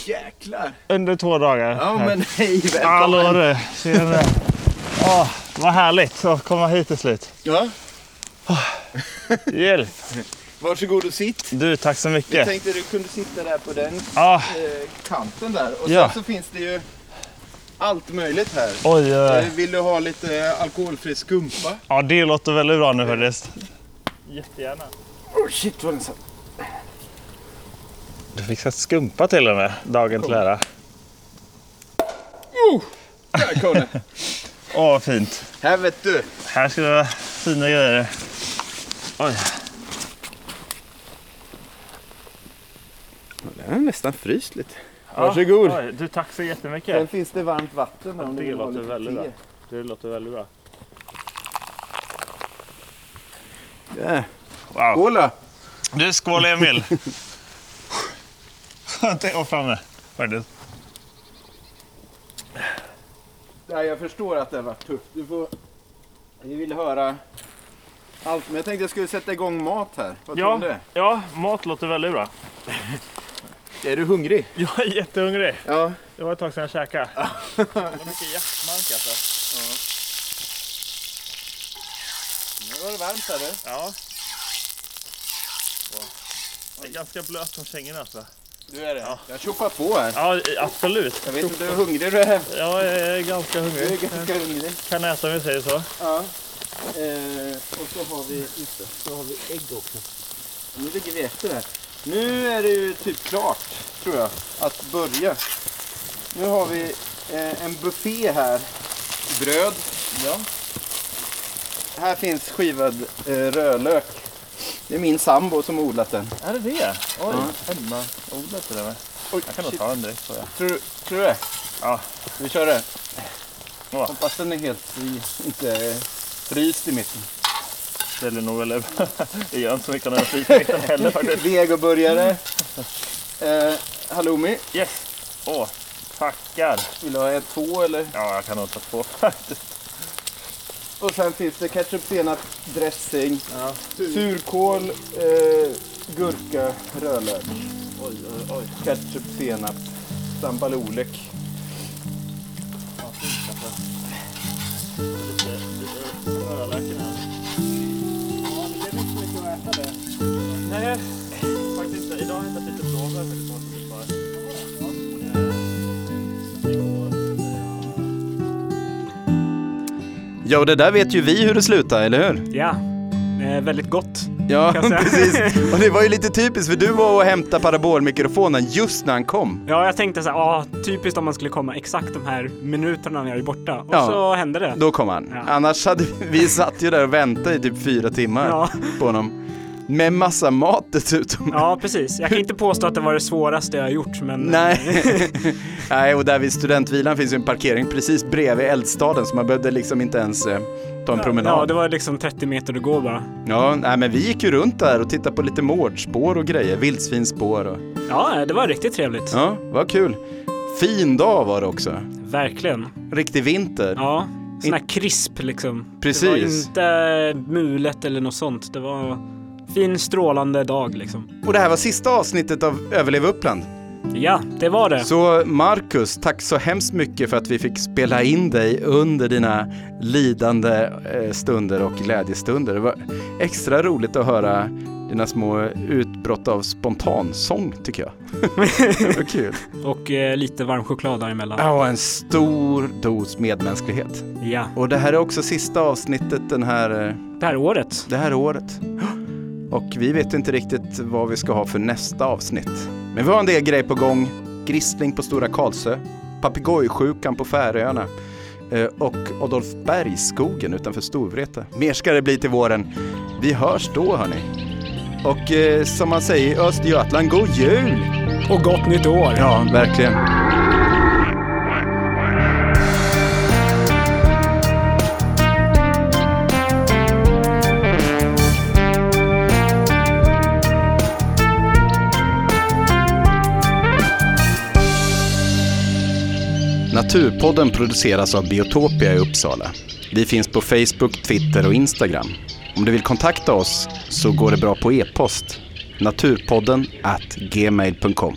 Jäklar. under två dagar. Ja, men hej, välkommen. Hallå du! Tjena! Åh, vad härligt att komma hit till slut. Ja, Hjälp! varsågod och sitt. Du, tack så Jag mycket. tänkte du kunde sitta där på den Ja, eh, kanten där. Och Ja. sen så finns det ju allt möjligt här. oj, Eh, oj. Vill du ha lite alkoholfri skumpa? Ja, det låter väldigt bra nu faktiskt. Jättegärna. Oh shit vad den satt. Du fick sätta skumpa till och med, dagen till ära. Där kom den. Åh, vad fint. Här vet du. Här ska det vara fina grejer. Oj. Den har nästan fryst lite. Varsågod. Oj, du, tack så Sen jättemycket. finns det varmt vatten där om Det ha låter lite väldigt te. bra. Det låter väldigt bra. Ja. Wow. Skål då. Du, skål Emil! Skönt att vara framme faktiskt. Ja, jag förstår att det har varit tufft. Du får... Vi vill höra allt. Men jag tänkte jag skulle sätta igång mat här. Vad tror du om Ja, det? ja, mat låter väldigt bra. Är du hungrig? Jag är jättehungrig. Ja. Det var ett tag sedan jag käkade. Det var mycket jaktmark alltså. Nu var det varmt här du. Ja. Det är ganska blöt som kängorna alltså. Du är det? Jag tjoffar på här. Ja, absolut. Jag vet inte hur hungrig du är. Ja, jag är ganska Du är hungrig. ganska hungrig. Kan äta om vi säger så. Ja. Eh, och så har vi, just det, så har vi ägg också. Nu ligger vi efter här. Nu är det ju typ klart, tror jag, att börja. Nu har vi eh, en buffé här. Bröd. Ja. Här finns skivad eh, rödlök. Det är min sambo som odlat den. Är det det? Oj, Ja. hemma odlat det där med. Oj, Jag kan nog ta den direkt tror jag. Tror, du- det? Ja. Vi kör det. Ja. Hoppas den är helt inte fryst i mitten. Det är nog väl, det gör inte så mycket när den fryser i mitten heller faktiskt. Vegoburgare. Eh, halloumi. Yes. Åh, tackar. Vill du ha ett, två eller? Ja, jag kan nog ta två faktiskt. Och sen finns det ketchup, senap, dressing, surkål, eh, gurka, rödlök. Ketchup, senap, sambalolek. Nej, faktiskt inte. Idag har jag ätit lite blåbär faktiskt. Ja, och det där vet ju vi hur det slutar, eller hur? Ja, eh, väldigt gott. Ja, precis. Och det var ju lite typiskt, för du var och hämtade parabolmikrofonen just när han kom. Ja, jag tänkte så här, ah, typiskt om man skulle komma exakt de här minuterna när jag är borta. Och Ja. så hände det. Då kom han. Ja. Annars hade vi, vi satt ju där och väntade i typ fyra timmar Ja. på honom. Med massa mat dessutom. Ja, precis. Jag kan inte påstå att det var det svåraste jag har gjort, men... Nej. Nej, och där vid studentvilan finns ju en parkering precis bredvid eldstaden så man behövde liksom inte ens eh, ta en promenad. Ja, det var liksom 30 meter att gå bara. Ja, nej, men vi gick ju runt där och tittade på lite mårdspår och grejer, vildsvinsspår och... Ja, det var riktigt trevligt. Ja, vad kul. Fin dag var det också. Verkligen. Riktig vinter. Ja, sån här krisp liksom. Precis. Det var inte mulet eller något sånt. Det var fin strålande dag liksom. Och det här var sista avsnittet av Överleva Uppland. Ja, det var det. Så Marcus, tack så hemskt mycket för att vi fick spela in dig under dina lidande eh, stunder och glädjestunder. Det var extra roligt att höra dina små utbrott av spontansång tycker jag. det var kul. Och eh, lite varm choklad däremellan. Ja, en stor dos medmänsklighet. Ja, Och det här är också sista avsnittet den här, eh, det här året. det här året. Och vi vet inte riktigt vad vi ska ha för nästa avsnitt. Men vi har en del grejer på gång. Gristling på Stora Karlsö, papegojsjukan på Färöarna eh, och Adolfsbergsskogen utanför Storvreta. Mer ska det bli till våren. Vi hörs då hörni. Och eh, som man säger i Östergötland, god jul! Och gott nytt år! Ja, verkligen. Naturpodden produceras av Biotopia i Uppsala. Vi finns på Facebook, Twitter och Instagram. Om du vill kontakta oss så går det bra på e-post. Naturpodden at gmail.com